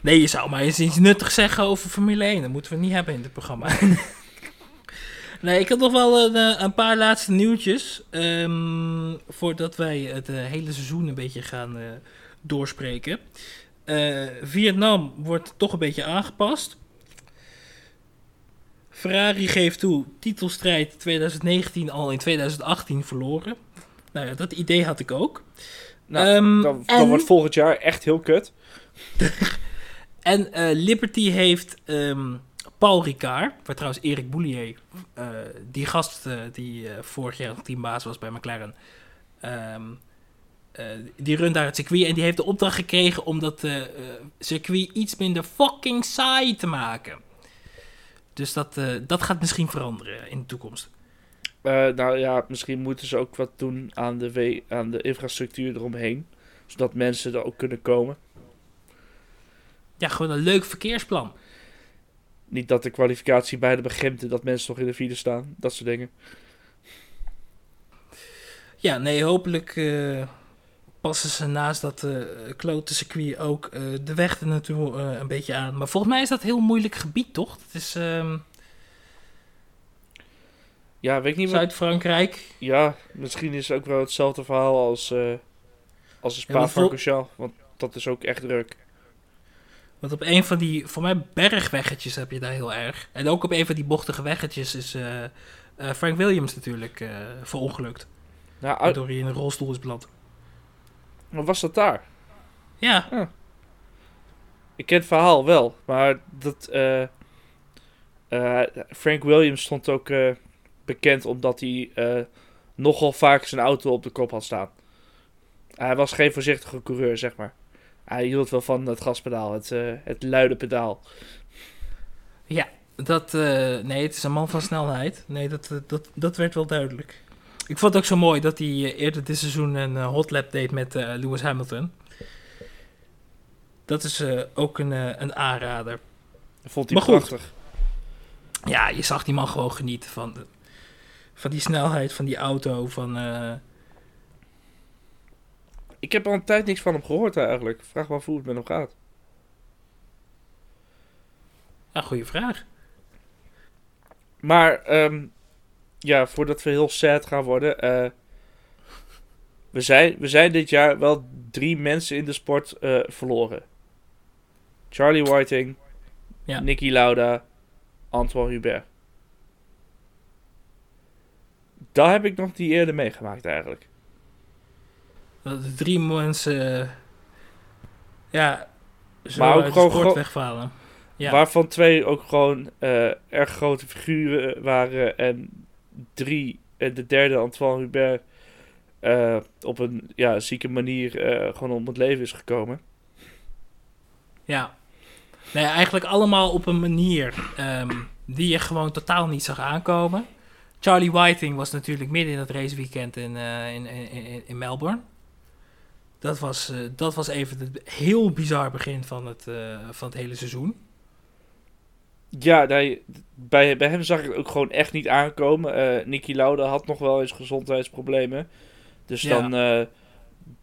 Nee, je zou maar eens iets nuttigs zeggen over Formule 1. Dat moeten we niet hebben in dit programma. <laughs> nee, ik had nog wel een, eh, een paar laatste nieuwtjes. ehm, voordat wij het eh, hele seizoen een beetje gaan eh, doorspreken. Vietnam wordt toch een beetje aangepast. Ferrari geeft toe, titelstrijd 2019 al in 2018 verloren. Nou ja, dat idee had ik ook. Nou, Ehm, dan, dan en- wordt volgend jaar echt heel kut. <laughs> En eh, Liberty heeft ehm, Paul Ricard, waar trouwens Erik Boulier, eh, die gast eh, die vorig jaar teambaas was bij McLaren, ehm, eh, die runt daar het circuit en die heeft de opdracht gekregen om dat circuit iets minder fucking saai te maken. Dus dat, eh, dat gaat misschien veranderen in de toekomst. Eh, nou ja, misschien moeten ze ook wat doen aan de, we- aan de infrastructuur eromheen. Zodat mensen er ook kunnen komen. Ja, gewoon een leuk verkeersplan. Niet dat de kwalificatie bijna begint en dat mensen nog in de file staan. Dat soort dingen. Ja, nee, hopelijk eh, passen ze naast dat eh klote circuit ook eh, de weg er naartoe eh, een beetje aan. Maar volgens mij is dat een heel moeilijk gebied, toch? Het is ehm, Ja, weet ik niet wat... Zuid-Frankrijk. Ja, misschien is het ook wel hetzelfde verhaal als, eh als een Ja, want Spa-Francorchamps. Dat is ook echt druk. Want op een van die, voor mij bergweggetjes heb je daar heel erg. En ook op een van die bochtige weggetjes is Frank Williams natuurlijk eh verongelukt. Nou, Waardoor hij in een rolstoel is beland. Wat was dat daar? Ja, Ik ken het verhaal wel, maar dat... eh, eh, Frank Williams stond ook eh, bekend omdat hij nogal vaak zijn auto op de kop had staan. Hij was geen voorzichtige coureur, zeg maar. Hij hield wel van het gaspedaal, het, het luide pedaal. dat, eh, nee, het is een man van snelheid. Nee, dat, dat, dat werd wel duidelijk. Ik vond het ook zo mooi dat hij eh, eerder dit seizoen een eh, hot lap deed met eh, Lewis Hamilton. Dat is ook een, een aanrader. Vond hij Maar prachtig. Ja, je zag die man gewoon genieten van, de, van die snelheid van die auto. Van, Ik heb al een tijd niks van hem gehoord eigenlijk. Vraag me af hoe het met hem gaat. ja, goede vraag. Maar, ehm, ja, voordat we heel sad gaan worden. eh, we, zijn, we zijn dit jaar wel drie mensen in de sport eh, verloren. Charlie Whiting, Ja. Nicky Lauda, Antoine Hubert. Daar heb ik nog niet eerder meegemaakt eigenlijk. De drie mensen. eh, ja, zo Maar ook gewoon sport wegvallen. Ja. Waarvan twee ook gewoon erg grote figuren waren. En drie, en de derde, Antoine Hubert, eh, op een ja, zieke manier eh, gewoon om het leven is gekomen. Ja. Nee, eigenlijk allemaal op een manier ehm, die je gewoon totaal niet zag aankomen. Charlie Whiting was natuurlijk midden in het raceweekend in, eh, in, in, in, Melbourne. Dat was, eh, dat was even het heel bizar begin van het, eh, van het hele seizoen. Ja, nee, bij, bij hem zag ik het ook gewoon echt niet aankomen. Eh Nicky Lauda had nog wel eens gezondheidsproblemen. Dus Ja. dan, eh,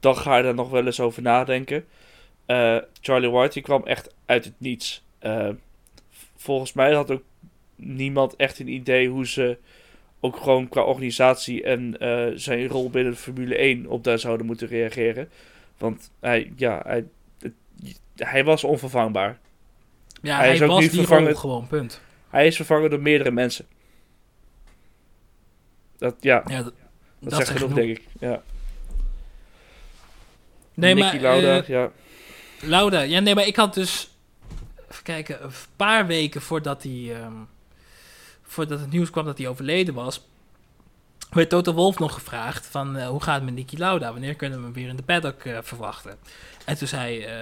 dan ga je daar nog wel eens over nadenken. Eh, Charlie White die kwam echt uit het niets. Volgens mij had ook niemand echt een idee hoe ze ook gewoon qua organisatie en zijn rol binnen de Formule 1 op daar zouden moeten reageren. Want hij, ja, hij, het- hij was onvervangbaar. Ja, Hij hij, is ook was niet die rol vervangen- gewoon, punt. Hij is vervangen door meerdere mensen. Dat, ja, Ja, dat, dat, dat zegt genoeg, denk ik. Ja. Nee, Nicky maar Lauda, eh, ja. Lauda, ja, nee, maar ik had dus. Even kijken, een paar weken voordat hij. ehm, voordat het nieuws kwam dat hij overleden was. werd Toto Wolf nog gevraagd: van eh, hoe gaat het met Nicky Lauda? Wanneer kunnen we hem weer in de paddock eh, verwachten? En toen zei eh,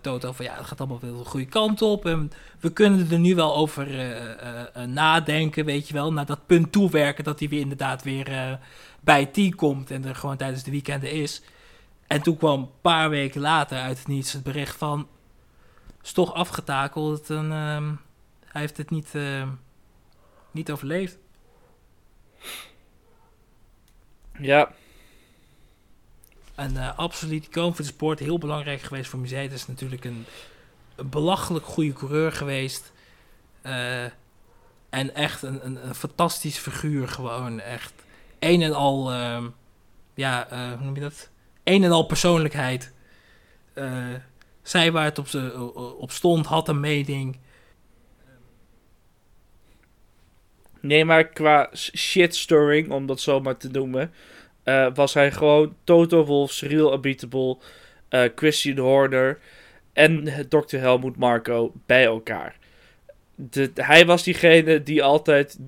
Toto: van ja, het gaat allemaal wel de goede kant op. En we kunnen er nu wel over eh, eh, eh, nadenken, weet je wel. Naar dat punt toewerken dat hij weer inderdaad weer eh, bij team komt. En er gewoon tijdens de weekenden is. En toen kwam een paar weken later uit het niets het bericht van... is toch afgetakeld. En, ehm, hij heeft het niet, ehm, niet overleefd. Ja, En eh, absoluut voor de sport. Heel belangrijk geweest voor Mercedes. Natuurlijk een, belachelijk goede coureur geweest. Eh, en echt een, een, fantastisch figuur. Gewoon echt een en al... ehm, ja, eh, hoe noem je dat? Een en al persoonlijkheid. Zei waar het op, op stond. Had een mening. nee, maar qua s- shitstorring, om dat zo maar te noemen, eh, was hij gewoon Toto Wolff, Cyril Abitable, eh Christian Horner en Dr. Helmoet Marco bij elkaar. De, hij was diegene die altijd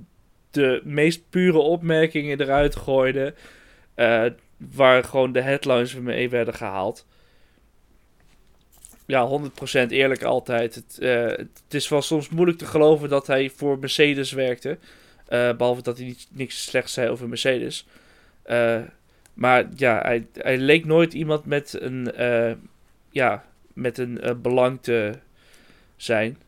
de meest pure opmerkingen eruit gooide, eh, waar gewoon de headlines mee werden gehaald. Ja, 100% eerlijk altijd. Het, het is wel soms moeilijk te geloven dat hij voor Mercedes werkte. Eh, behalve dat hij niet, niks slechts zei over Mercedes. Eh, maar ja, hij, hij leek nooit iemand met een, eh, ja, met een eh, belang te zijn.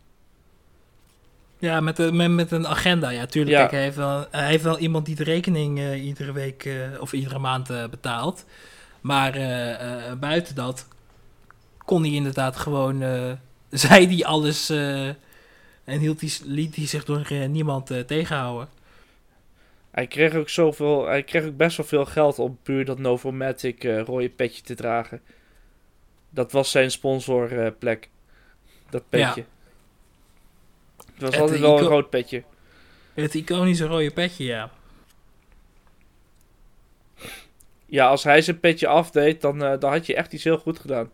Ja, met, de, met, met een agenda. Ja, tuurlijk. Ja. Kijk, hij, heeft wel, hij heeft wel iemand die de rekening iedere week of iedere maand betaalt. Maar buiten dat kon hij inderdaad gewoon... <laughs> zei hij alles en hield hij, liet hij zich door niemand tegenhouden. Hij kreeg ook zoveel, hij kreeg ook best wel veel geld om puur dat Novomatic eh rode petje te dragen. Dat was zijn sponsorplek. dat petje. Het was Het altijd wel een rood petje. Het iconische rode petje, ja. Ja, als hij zijn petje afdeed, dan, eh, dan had je echt iets heel goed gedaan.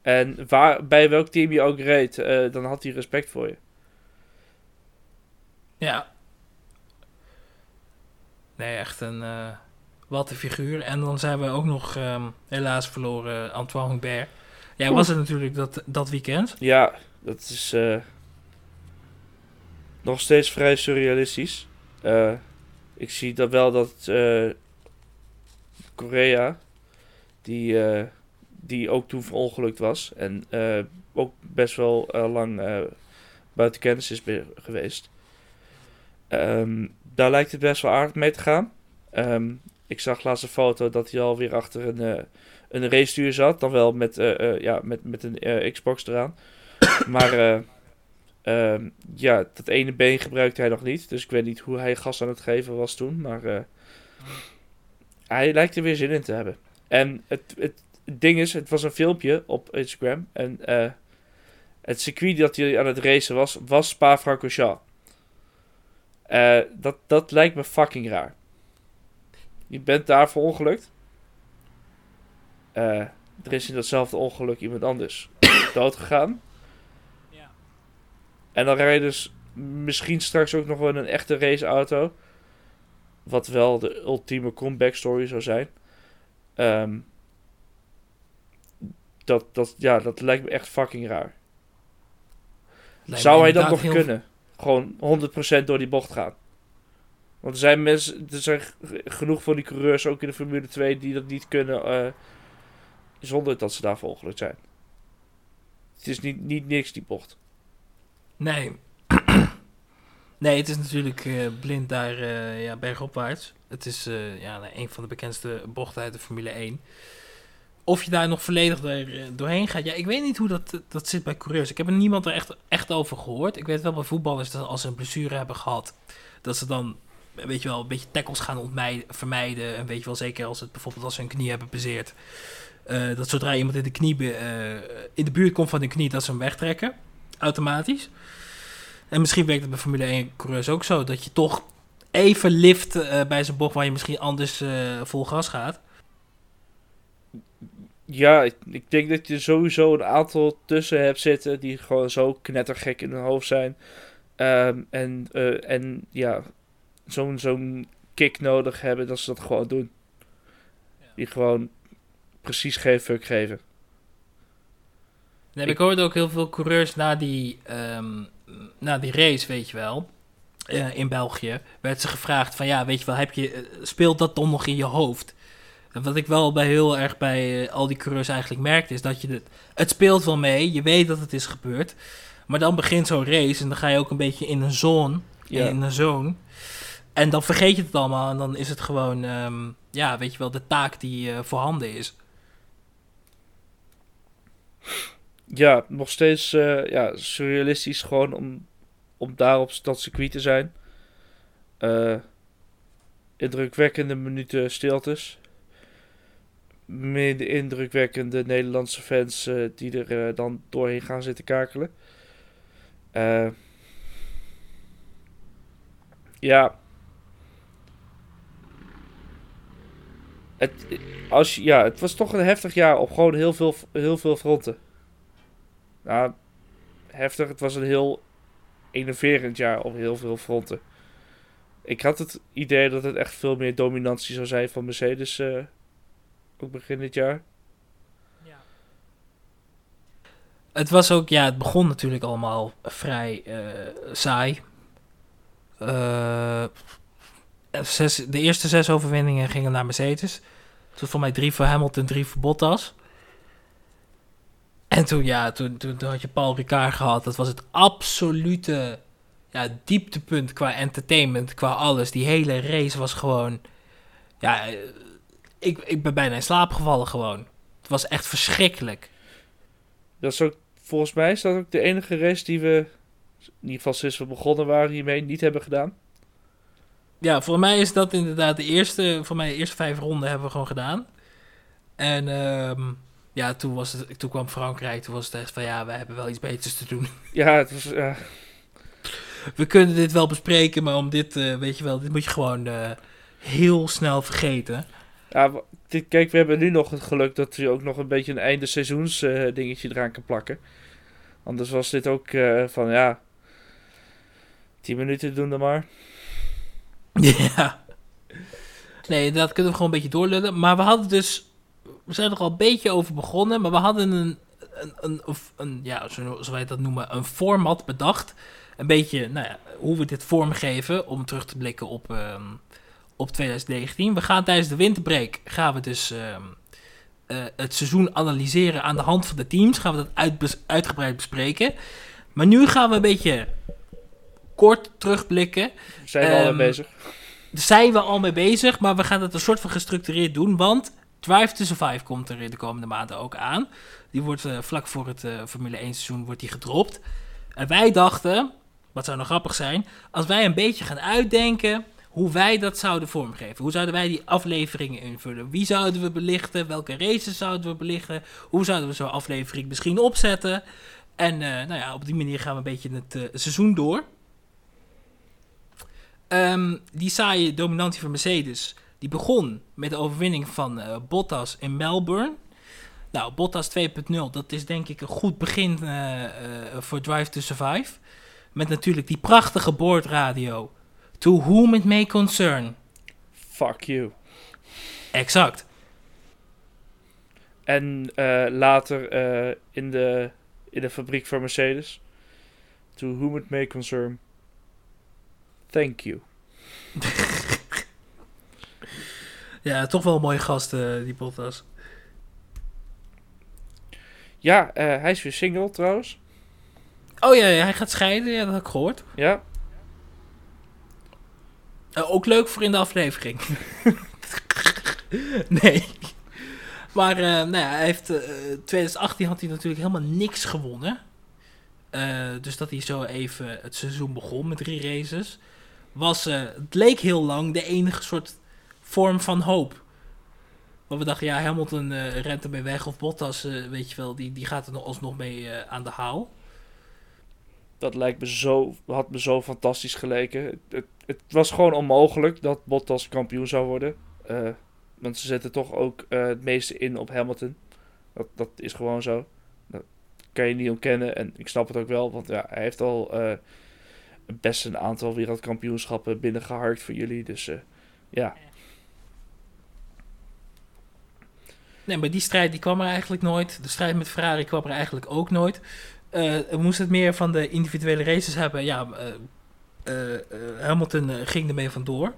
En waar, bij welk team je ook reed, eh, dan had hij respect voor je. Ja. Nee, echt een... wat een figuur. En dan zijn we ook nog ehm, helaas verloren Antoine Hubert. Jij was er natuurlijk dat, dat weekend. Ja, dat is eh, nog steeds vrij surrealistisch. Eh, ik zie dat wel dat Korea, die, die ook toen verongelukt was en ook best wel lang buiten kennis is geweest. Ehm, daar lijkt het best wel aardig mee te gaan. Ehm, ik zag laatst een foto dat hij alweer achter een, eh een racestuur zat. Dan wel met, eh, eh, ja, met, met een Xbox eraan. <coughs> maar eh, ehm, ja, dat ene been gebruikte hij nog niet. Dus ik weet niet hoe hij gas aan het geven was toen. Maar hij lijkt er weer zin in te hebben. En het, het, ding is, het was een filmpje op Instagram. En het circuit dat hij aan het racen was, was Spa-Francorchamps. Eh, dat, dat lijkt me fucking raar. Je bent daar verongelukt. Eh, er is in datzelfde ongeluk iemand anders <coughs> dood gegaan. Ja. En dan rij je dus misschien straks ook nog wel in een echte raceauto. Wat wel de ultieme comeback story zou zijn. Ehm, dat, dat, ja, dat lijkt me echt fucking raar. Lijkt Zou hij dat nog heel- kunnen? Gewoon 100% door die bocht gaan. Want er zijn mensen, er zijn genoeg van die coureurs, ook in de Formule 2, die dat niet kunnen eh, zonder dat ze daarvoor ongeluk zijn. Het is niet, niet niks die bocht. Nee. <clears throat> Nee, het is natuurlijk eh, blind daar eh, ja, bergopwaarts. Het is ja, een van de bekendste bochten uit de Formule 1. Of je daar nog volledig door, doorheen gaat. Ja, ik weet niet hoe dat, dat zit bij coureurs. Ik heb er niemand er echt, echt over gehoord. Ik weet wel bij voetballers dat als ze een blessure hebben gehad, dat ze dan, weet je wel, een beetje tackles gaan ontmijden, vermijden. En weet je wel, zeker als het bijvoorbeeld als ze hun knie hebben bezeerd. eh, dat zodra iemand in de, knie eh, in de buurt komt van de knie, dat ze hem wegtrekken. Automatisch. En misschien werkt het bij Formule 1 coureurs ook zo. Dat je toch even lift eh, bij zo'n bocht waar je misschien anders vol gas gaat. Ja, ik, ik denk dat je sowieso een aantal tussen hebt zitten die gewoon zo knettergek in hun hoofd zijn. Ehm, en, eh, en ja, zo'n zo'n kick nodig hebben dat ze dat gewoon doen. Die gewoon precies geen fuck geven. Nee, Ik- ik hoorde ook heel veel coureurs na die, ehm, na die race, weet je wel. eh, in België werd ze gevraagd van ja, weet je wel, heb je, eh, speelt dat dan nog in je hoofd? Wat ik wel bij heel erg bij eh, al die coureurs eigenlijk merkte, is dat je het, het speelt wel mee, je weet dat het is gebeurd. Maar dan begint zo'n race en dan ga je ook een beetje in een zone, Ja. in een zone. En dan vergeet je het allemaal en dan is het gewoon, ehm, ja, weet je wel, de taak die eh, voorhanden is. Ja, nog steeds eh, ja, surrealistisch gewoon om, om daar op dat circuit te zijn. Eh, indrukwekkende minuten stiltes. Minder indrukwekkende Nederlandse fans eh, die er eh, dan doorheen gaan zitten kakelen. Eh, ja. Het, als, ja, het was toch een heftig jaar op gewoon heel veel, heel veel fronten. Nou, heftig. Het was een heel enerverend jaar op heel veel fronten. Ik had het idee dat het echt veel meer dominantie zou zijn van Mercedes. Ook begin dit jaar. Het was ook, ja, het begon natuurlijk allemaal vrij eh, saai. Eh, zes, de eerste zes overwinningen gingen naar Mercedes. Toen voor mij drie voor Hamilton, drie voor Bottas. En toen, ja, toen, toen, toen had je Paul Ricard gehad. Dat was het absolute ja, dieptepunt qua entertainment, qua alles. Die hele race was gewoon... Ja, ik, ik ben bijna in slaap gevallen gewoon. Het was echt verschrikkelijk. Dat is ook, volgens mij is dat ook de enige race die we, in ieder geval sinds we begonnen waren hiermee, niet hebben gedaan. Ja, voor mij is dat inderdaad de eerste, voor mij de eerste vijf ronden hebben we gewoon gedaan. En ehm, ja, toen, was het, toen kwam Frankrijk, toen was het echt van ja, we hebben wel iets beters te doen. <laughs> Ja, het was, We kunnen dit wel bespreken, maar om dit, eh, weet je wel, dit moet je gewoon eh, heel snel vergeten. Ja, kijk, we hebben nu nog het geluk dat je ook nog een beetje een einde seizoens eh, dingetje eraan kan plakken. Anders was dit ook eh, van ja, 10 minuten doen dan maar. <laughs> ja. Nee, dat kunnen we gewoon een beetje doorlullen. Maar we hadden dus, we zijn er al een beetje over begonnen, maar we hadden een, een, een, of een ja, zo- zoals wij dat noemen, een format bedacht. Een beetje, nou ja, hoe we dit vormgeven om terug te blikken op, ehm, op 2019. We gaan tijdens de winterbreak, gaan we dus ehm, eh, het seizoen analyseren aan de hand van de teams. Gaan we dat uitgebreid bespreken. Maar nu gaan we een beetje kort terugblikken. Zijn we al mee Ehm, bezig? Zijn we al mee bezig, maar we gaan het een soort van gestructureerd doen. Want Drive to Survive komt er in de komende maanden ook aan. Die wordt eh, vlak voor het eh, Formule 1 seizoen wordt die gedropt. En wij dachten, wat zou nou grappig zijn, als wij een beetje gaan uitdenken hoe wij dat zouden vormgeven. Hoe zouden wij die afleveringen invullen? Wie zouden we belichten? Welke races zouden we belichten? Hoe zouden we zo'n aflevering misschien opzetten? En eh, nou ja, op die manier gaan we een beetje het eh, seizoen door. Ehm, die saaie dominantie van Mercedes, die begon met de overwinning van eh, Bottas in Melbourne. Nou, Bottas 2.0, dat is denk ik een goed begin voor Drive to Survive. Met natuurlijk die prachtige boordradio. To whom it may concern. Fuck you. Exact. En eh, later eh, in, de, in de fabriek van Mercedes. To whom it may concern. Thank you. <laughs> Ja, toch wel een mooie gast, eh, die Bottas. Ja, hij is weer single trouwens. Oh ja, ja, hij gaat scheiden, ja, dat heb ik gehoord. Ja. Eh, ook leuk voor in de aflevering. <laughs> nee. Maar eh, nou ja, hij heeft, eh, 2018 had hij natuurlijk helemaal niks gewonnen. Dus dat hij zo even het seizoen begon met drie races. Was, het leek heel lang de enige soort vorm van hoop. Want we dachten, ja, Hamilton eh, rent ermee weg. Of Bottas, weet je wel, die, die gaat er nog alsnog mee aan de haal. Dat lijkt me zo, had me zo fantastisch geleken. Het, het, was gewoon onmogelijk dat Bottas kampioen zou worden. Eh, want ze zetten toch ook eh, het meeste in op Hamilton. Dat, dat is gewoon zo. Dat kan je niet ontkennen. En ik snap het ook wel, want ja, hij heeft al eh, best een aantal wereldkampioenschappen binnengeharkt voor jullie. Dus ja, Nee, maar die strijd die kwam er eigenlijk nooit. De strijd met Ferrari kwam er eigenlijk ook nooit. We moesten het meer van de individuele races hebben. Ja, Hamilton eh, ging ermee vandoor.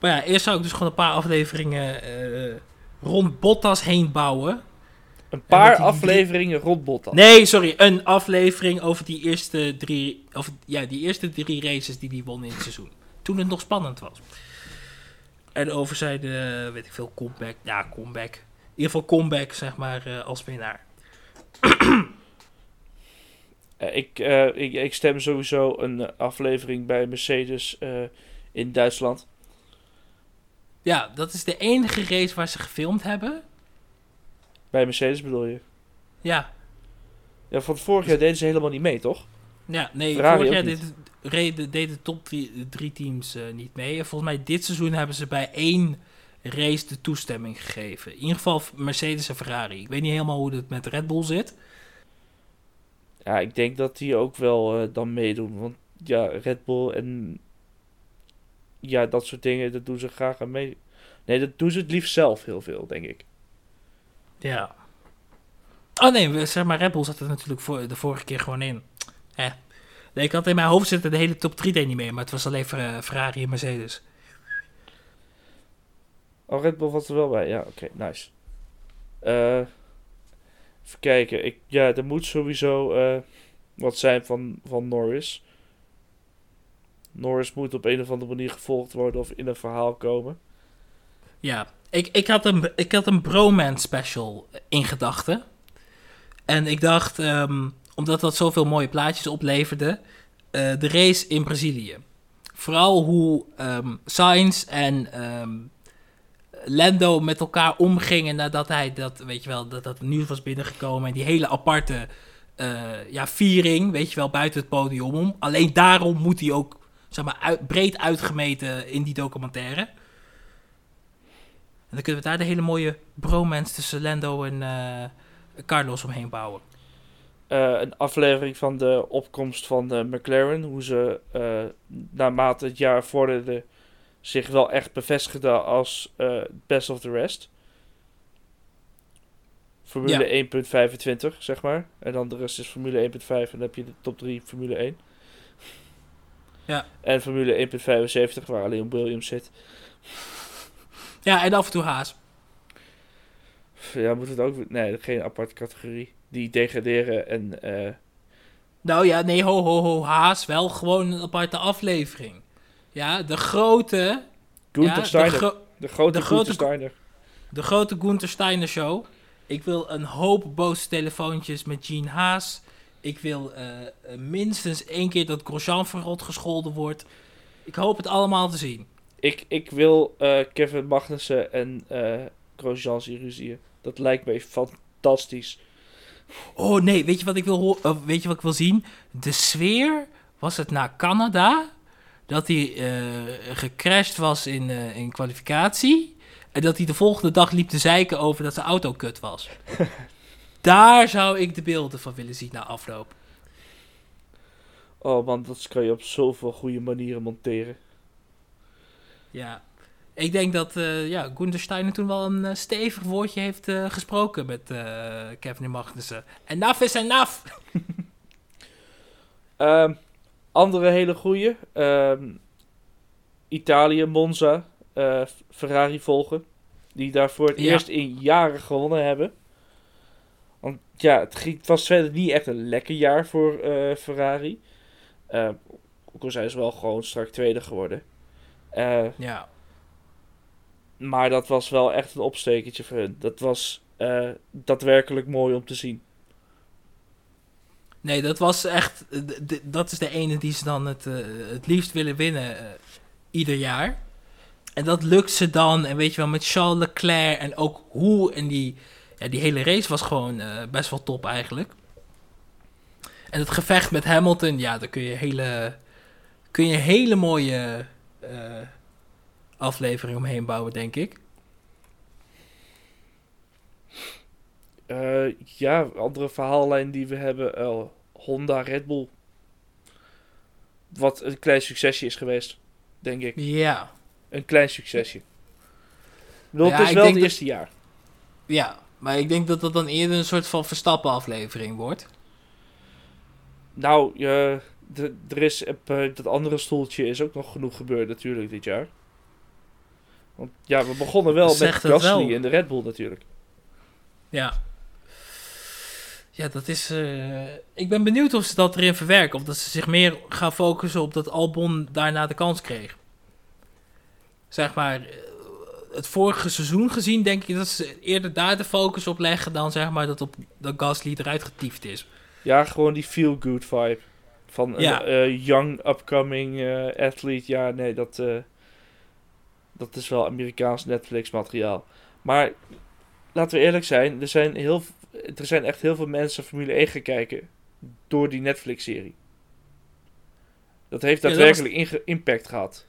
Maar ja, eerst zou ik dus gewoon een paar afleveringen eh, rond Bottas heen bouwen. een paar die- afleveringen rond Bottas. Nee, sorry, een aflevering over die eerste drie, of, ja, die eerste drie races die hij won in het seizoen. Toen het nog spannend was. En over zijn, eh, weet ik veel, comeback. Ja, comeback. In ieder geval comeback, zeg maar, eh, als winnaar. <clears throat> Eh, ik, eh, ik, ik stem sowieso een aflevering bij Mercedes eh, in Duitsland. Ja, dat is de enige race waar ze gefilmd hebben. Bij Mercedes bedoel je? Ja, Ja, van vorig jaar deden ze helemaal niet mee, toch? ja nee, Ferrari vorig jaar niet. deed, reden, deden de top drie, teams niet mee. En volgens mij dit seizoen hebben ze bij één race de toestemming gegeven. In ieder geval Mercedes en Ferrari. Ik weet niet helemaal hoe het met Red Bull zit. Ja, ik denk dat die ook wel eh, dan meedoen. Want ja, Red Bull en ja, dat soort dingen, dat doen ze graag aan mee. Nee, dat doen ze het liefst zelf heel veel, denk ik. Ja. Oh nee, we- zeg maar, Red Bull zat er natuurlijk voor, de vorige keer gewoon in. Eh. Nee, ik had in mijn hoofd zitten de hele top 3 deed niet mee, maar het was alleen Fer- Ferrari en Mercedes. Oh, Red Bull was er wel bij. Ja, oké, nice. Eh, even kijken. Ik, ja, er moet sowieso eh, wat zijn van, van Norris. Norris moet op een of andere manier gevolgd worden of in een verhaal komen. Ja, ik, ik, had een, ik had een bromance special in gedachten. En ik dacht, ehm, omdat dat zoveel mooie plaatjes opleverde, eh, de race in Brazilië. Vooral hoe ehm Sainz en ehm, Lando met elkaar omgingen nadat hij dat, weet je wel, dat dat nieuws was binnengekomen. En die hele aparte eh, ja, viering, weet je wel, buiten het podium om. Alleen daarom moet hij ook, zeg maar, breed uitgemeten in die documentaire. En dan kunnen we daar de hele mooie bromance tussen Lando en eh, Carlos omheen bouwen. Eh, een aflevering van de opkomst van eh, McLaren. Hoe ze naarmate het jaar vorderde zich wel echt bevestigden als eh, best of the rest. Formule 1.25, zeg maar. En dan de rest is Formule 1.5 en dan heb je de top 3 Formule 1. Ja. En Formule 1.75, waar alleen Williams zit. Ja, en af en toe Haas. Ja, moet het ook... Nee, geen aparte categorie. Die degraderen en... eh, Nou ja, nee, ho, ho, ho, Haas. Wel gewoon een aparte aflevering. Ja, de grote... Gunther ja, de, Steiner. gro- de grote, de grote- Steiner. de grote Gunther Steiner show. Ik wil een hoop boze telefoontjes met Gene Haas. Ik wil eh, eh, minstens één keer dat Grosjean verrot gescholden wordt. Ik hoop het allemaal te zien. Ik, ik wil eh, Kevin Magnussen en eh Grosjean zien ruzieën. Dat lijkt me fantastisch. Oh nee, weet je wat ik wil, weet je wat ik wil zien? De sfeer was het naar Canada. Dat hij eh, gecrashed was in, eh, in kwalificatie. En dat hij de volgende dag liep te zeiken over dat zijn auto kut was. <laughs> Daar zou ik de beelden van willen zien na afloop. Oh man, dat kan je op zoveel goede manieren monteren. Ja. Ik denk dat eh ja, Gunther Steiner toen wel een stevig woordje heeft gesproken met Kevin Magnussen. Enough is enough! <laughs> Ehm, andere hele goede. ehm, Italië, Monza, eh, Ferrari volgen. Die daar voor het Ja. eerst in jaren gewonnen hebben. Want ja, het, ging, het was verder niet echt een lekker jaar voor eh, Ferrari. Ehm, ook al zijn ze wel gewoon strak tweede geworden. Eh, Ja. maar dat was wel echt een opstekertje voor hun. Dat was daadwerkelijk mooi om te zien. Nee, dat was echt. d- Dat is de ene die ze dan het, eh, het liefst willen winnen eh, ieder jaar. En dat lukt ze dan. En weet je wel, met Charles Leclerc en ook hoe. En die, ja, die hele race was gewoon eh, best wel top eigenlijk. En het gevecht met Hamilton, ja, daar kun je hele, kun je hele mooie eh, aflevering omheen bouwen, denk ik. Eh, ja, andere verhaallijn die we hebben. eh, Honda, Red Bull. Wat een klein succesje is geweest, denk ik. Ja, Een klein succesje. Ik bedoel, Ja, het is wel het dat- eerste jaar. ja. Maar ik denk dat dat dan eerder een soort van Verstappen aflevering wordt. Nou, de, er is op eh, dat andere stoeltje is ook nog genoeg gebeurd natuurlijk dit jaar. Want ja, we begonnen wel Zegt met Gasly in de Red Bull natuurlijk. Ja. Ja, dat is. eh, ik ben benieuwd of ze dat erin verwerken. Of dat ze zich meer gaan focussen op dat Albon daarna de kans kreeg. Zeg maar. eh, Het vorige seizoen gezien, denk ik dat ze eerder daar de focus op leggen. dan zeg maar dat op dat Gasly eruit getiefd is. Ja, gewoon die feel-good vibe. Van een eh, young, upcoming eh, athlete. Ja, nee, dat, dat is wel Amerikaans Netflix materiaal. Maar laten we eerlijk zijn, er zijn, heel, er zijn echt heel veel mensen Formule 1 gaan kijken door die Netflix-serie. Dat heeft Ja, daadwerkelijk impact gehad.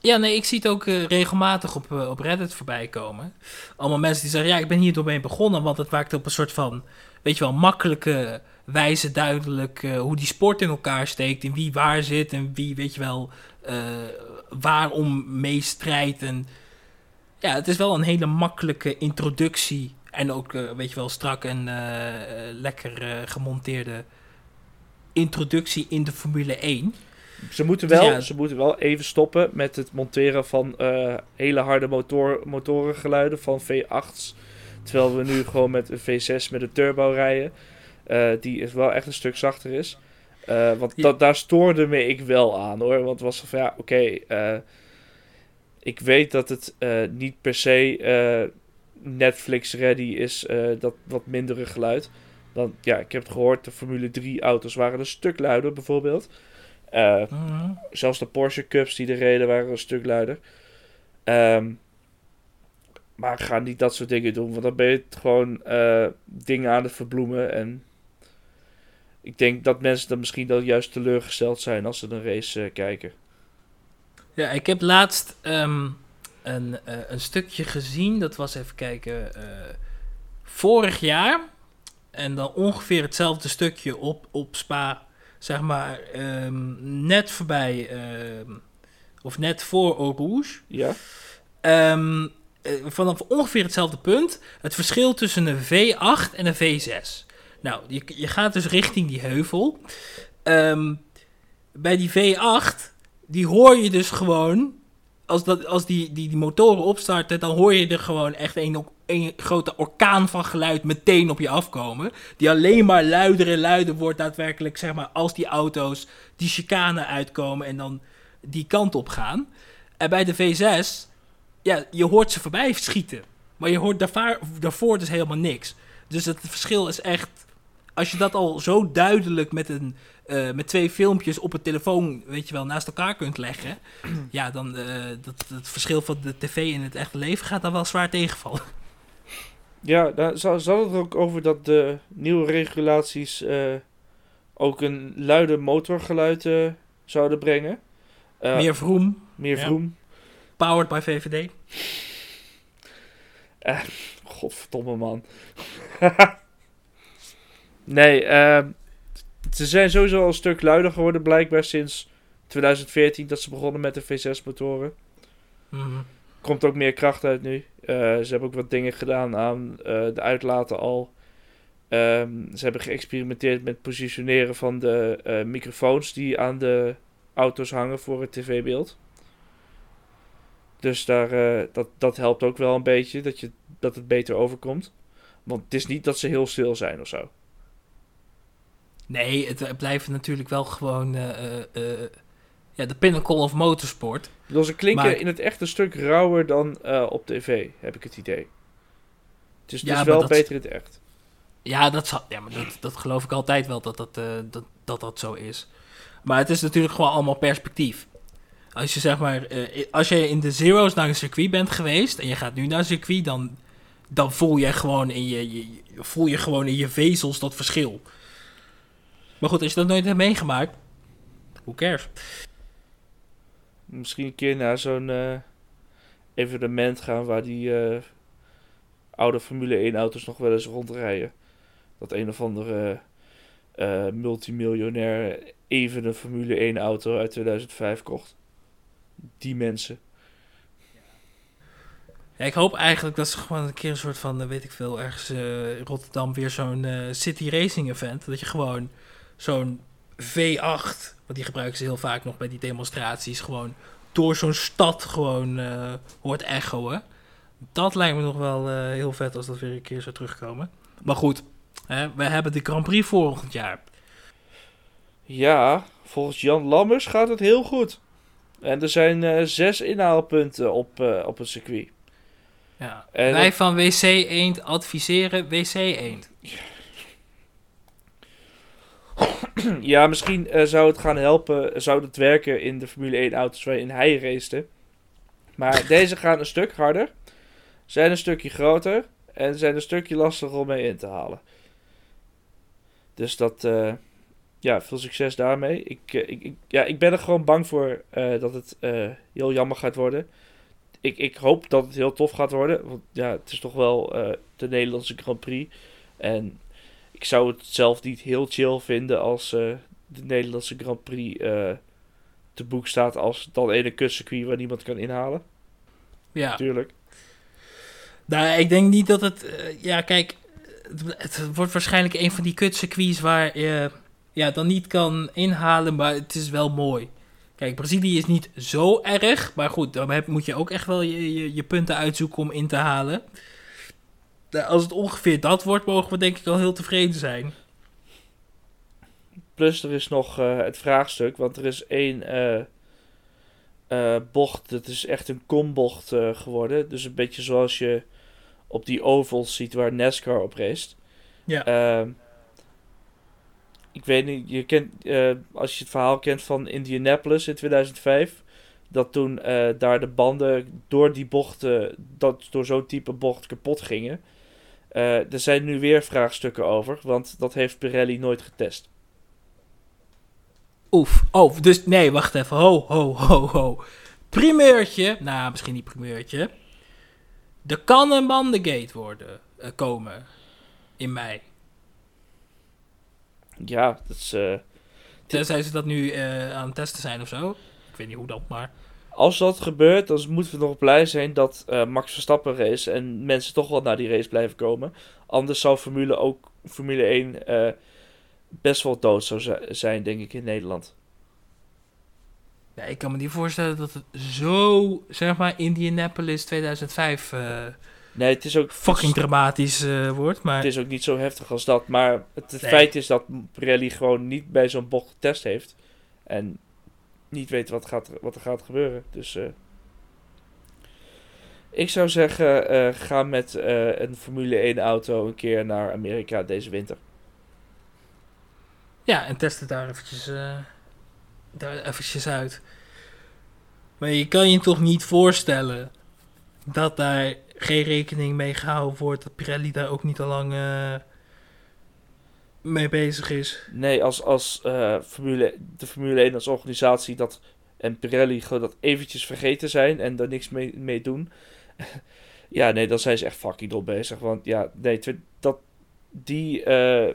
Ja, nee, ik zie het ook eh, regelmatig op, eh, op Reddit voorbij komen. Allemaal mensen die zeggen, ja, ik ben hier doorheen begonnen, want het maakt op een soort van, weet je wel, makkelijke wijze duidelijk eh, hoe die sport in elkaar steekt, en wie waar zit en wie, weet je wel, waarom meestrijdt. En ja, het is wel een hele makkelijke introductie en ook, eh, weet je wel, strak en eh, eh, lekker gemonteerde introductie in de Formule 1. Ze moeten, Dus wel, ja. ze moeten wel even stoppen met het monteren van hele harde motor, motorengeluiden van V8's. Terwijl we nu gewoon met een V6 met een turbo rijden. die is wel echt een stuk zachter is. Want Ja. dat, daar stoorde me ik wel aan hoor. Want het was van ja, oké. ik weet dat het niet per se eh, Netflix ready is. eh, dat wat mindere geluid. Dan, ja, ik heb het gehoord. De Formule 3 auto's waren een stuk luider bijvoorbeeld. Eh, Mhm. Zelfs de Porsche Cups die er reden waren een stuk luider. Ehm, maar ga niet dat soort dingen doen, want dan ben je het gewoon eh, dingen aan het verbloemen. En ik denk dat mensen dan misschien dan juist teleurgesteld zijn als ze een race kijken. Ja, ik heb laatst ehm, een, eh, een stukje gezien. Dat was even kijken. eh, vorig jaar. En dan ongeveer hetzelfde stukje op, op Spa. Zeg maar ehm, net voorbij. ehm, of net voor Eau Rouge. Ja? Ehm, eh, vanaf ongeveer hetzelfde punt. Het verschil tussen een V8 en een V6. Nou, je, je gaat dus richting die heuvel. Bij die V8, die hoor je dus gewoon. Als, dat, als die, die, die motoren opstarten, dan hoor je er gewoon echt een, een grote orkaan van geluid meteen op je afkomen. Die alleen maar luider en luider wordt daadwerkelijk, zeg maar, als die auto's die chicane uitkomen en dan die kant op gaan. En bij de V6, ja, je hoort ze voorbij schieten. Maar je hoort daarvoor, daarvoor dus helemaal niks. Dus het verschil is echt. Als je dat al zo duidelijk met, een, eh, met twee filmpjes op een telefoon, weet je wel, naast elkaar kunt leggen. ja, dan uh, dat, het verschil van de tv in het echte leven gaat dan wel zwaar tegenvallen. Ja, daar zou het er ook over dat de nieuwe regulaties uh, ook een luide motorgeluid zouden brengen. Meer vroom. Meer vroom. Ja. Powered by VVD. Godverdomme man. <laughs> nee, uh, ze zijn sowieso al een stuk luider geworden blijkbaar sinds 2014 dat ze begonnen met de V6 motoren. Mm -hmm. Komt ook meer kracht uit nu. Uh, ze hebben ook wat dingen gedaan aan uh, de uitlaten al. Um, ze hebben geëxperimenteerd met het positioneren van de uh, microfoons die aan de auto's hangen voor het tv-beeld. Dus daar, dat, dat helpt ook wel een beetje, dat, je, dat het beter overkomt. Want het is niet dat ze heel stil zijn of zo. Nee, het, het blijven natuurlijk wel gewoon... Uh, ja, de pinnacle of motorsport. Dat ze klinken Maar- in het echt een stuk rauwer dan eh, op tv, heb ik het idee. Het is dus wel dat- beter in het echt. Ja, dat, zal, ja maar dat, dat geloof ik altijd wel dat dat, eh, dat, dat dat zo is. Maar het is natuurlijk gewoon allemaal perspectief. Als je zeg maar, eh, als je in de zero's naar een circuit bent geweest en je gaat nu naar een circuit, dan, dan voel je gewoon in je- voel je gewoon in je vezels dat verschil. Maar goed, als je dat nooit hebt meegemaakt, who cares? Misschien een keer naar zo'n eh, evenement gaan waar die eh, oude Formule 1 auto's nog wel eens rondrijden. Dat een of andere eh, multimiljonair even een Formule 1 auto uit 2005 kocht. Die mensen. Ja, ik hoop eigenlijk dat ze gewoon een keer een soort van, weet ik veel, ergens in Rotterdam weer zo'n city racing event. Dat je gewoon zo'n V8, want die gebruiken ze heel vaak nog bij die demonstraties, gewoon door zo'n stad gewoon eh, hoort echoen. Dat lijkt me nog wel eh, heel vet als dat weer een keer zou terugkomen. Maar goed, hè, we hebben de Grand Prix volgend jaar. Ja, volgens Jan Lammers gaat het heel goed. En er zijn eh, zes inhaalpunten op, op het circuit. Ja. En Wij dat- van WC Eend adviseren WC Eend. Ja, <clears throat> misschien eh, zou het gaan helpen, zou het werken in de Formule 1 auto's waarin hij racete. Maar <laughs> deze gaan een stuk harder, zijn een stukje groter en zijn een stukje lastiger om mee in te halen. Dus dat, eh, ja, veel succes daarmee. Ik, eh, ik, ik, ja, ik ben er gewoon bang voor dat het heel jammer gaat worden. Ik, ik hoop dat het heel tof gaat worden, want ja, het is toch wel de Nederlandse Grand Prix. En ik zou het zelf niet heel chill vinden als eh, de Nederlandse Grand Prix eh, te boek staat als dan ene kutcircuit waar niemand kan inhalen. Ja. Natuurlijk. Nou, ik denk niet dat het. eh, ja, kijk. Het, het wordt waarschijnlijk een van die kutcircuits waar je ja, dan niet kan inhalen, maar het is wel mooi. Kijk, Brazilië is niet zo erg, maar goed, dan moet je ook echt wel je, je, je punten uitzoeken om in te halen. Nou, Als het ongeveer dat wordt, mogen we denk ik al heel tevreden zijn. Plus er is nog eh, het vraagstuk, want er is één eh, eh, bocht, het is echt een kombocht eh, geworden. Dus een beetje zoals je op die ovals ziet waar NASCAR op race. Ja. Ehm, ik weet niet, je kent, eh, als je het verhaal kent van Indianapolis in 2005, dat toen eh, daar de banden door die bochten, dat door zo'n type bocht kapot gingen. Eh, er zijn nu weer vraagstukken over, want dat heeft Pirelli nooit getest. Oef. Oh, dus nee, wacht even. Ho, ho, ho, ho. Primeurtje. Nou, misschien niet primeurtje. Er kan een bandengate worden, eh, komen. In mei. Ja, dat is, eh, Tenzij ze dat nu aan het testen zijn of zo. Ik weet niet hoe dat, maar... als dat gebeurt, dan moeten we nog blij zijn dat eh, Max Verstappen race en mensen toch wel naar die race blijven komen. Anders zou Formule, ook, Formule 1 eh, best wel dood zou zi- zijn, denk ik, in Nederland. Ja, ik kan me niet voorstellen dat het zo, zeg maar, Indianapolis 2005 eh, Nee, het is ook, fucking dramatisch eh, wordt. Maar het is ook niet zo heftig als dat. Maar het, het Nee. feit is dat Pirelli gewoon niet bij zo'n bocht getest heeft. En niet weet wat, gaat, wat er gaat gebeuren. Dus eh, ik zou zeggen, eh, ga met eh, een Formule 1 auto een keer naar Amerika deze winter. ja, en test het daar eventjes, daar eventjes uit. Maar je kan je toch niet voorstellen dat daar geen rekening mee gehouden wordt. Dat Pirelli daar ook niet al lang mee bezig is. Nee, als, als eh, Formule, de Formule 1 als organisatie dat, en Pirelli gewoon dat eventjes vergeten zijn en daar niks mee, mee doen. <laughs> ja, nee, dan zijn ze echt fucking dom bezig. Want ja, nee, dat, die, eh,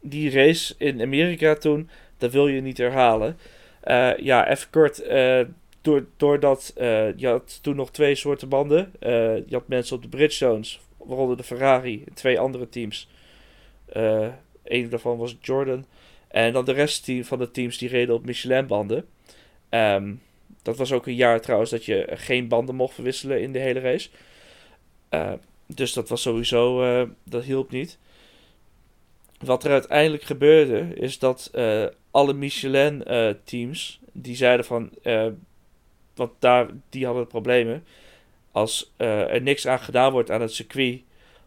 die race in Amerika toen, dat wil je niet herhalen. Eh, ja, even kort. door, doordat je had toen nog twee soorten banden. Je had mensen op de Bridgestones, waaronder de Ferrari twee andere teams. Eh een daarvan was Jordan. En dan de rest van de teams die reden op Michelin-banden. Ehm, dat was ook een jaar trouwens dat je geen banden mocht verwisselen in de hele race. Eh, dus dat was sowieso, eh, dat hielp niet. wat er uiteindelijk gebeurde, is dat eh, alle Michelin-teams, die zeiden van, eh, want daar, die hadden problemen, als eh, er niks aan gedaan wordt aan het circuit,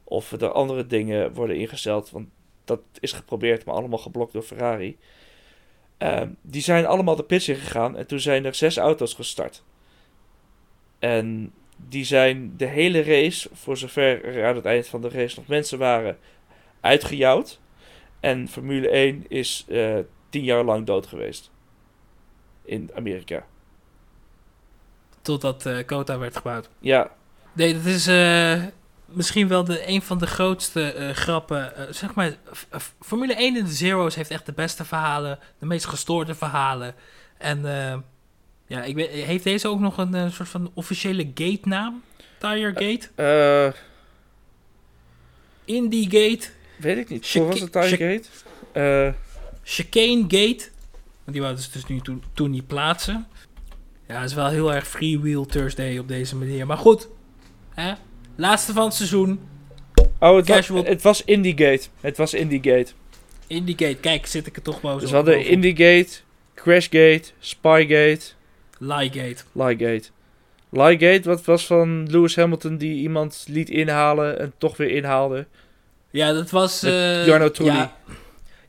of er andere dingen worden ingesteld, want dat is geprobeerd, maar allemaal geblokt door Ferrari. Ehm, die zijn allemaal de pits in gegaan en toen zijn er zes auto's gestart. En die zijn de hele race, voor zover er aan het eind van de race nog mensen waren, uitgejouwd. En Formule 1 is eh, tien jaar lang dood geweest. In Amerika. Totdat eh Kota werd gebouwd. Ja, Nee, dat is eh, misschien wel de, een van de grootste eh, grappen. eh, zeg maar, F- Formule 1 in de Zero's heeft echt de beste verhalen. De meest gestoorde verhalen. En eh, ja, ik weet, heeft deze ook nog een eh, soort van officiële gate-naam? Tire Gate? eh, Indie Gate? weet ik niet. Hoe was het chic- Gate? Eh, Chicane Gate? Want die wouden ze dus nu toen, toen niet plaatsen. Ja, het is wel heel erg freewheel Thursday op deze manier. Maar goed, hè? Laatste van het seizoen. oh, het was, Casual- het was Indie Het was Indie Gate. Indie Gate, kijk, zit ik er toch boven. Dus we hadden Indie Gate, Crashgate, Spygate, Ligate. Liegate. Liegate, wat was van Lewis Hamilton die iemand liet inhalen en toch weer inhaalde. Ja, dat was... Eh, Jarno Trulli. Ja,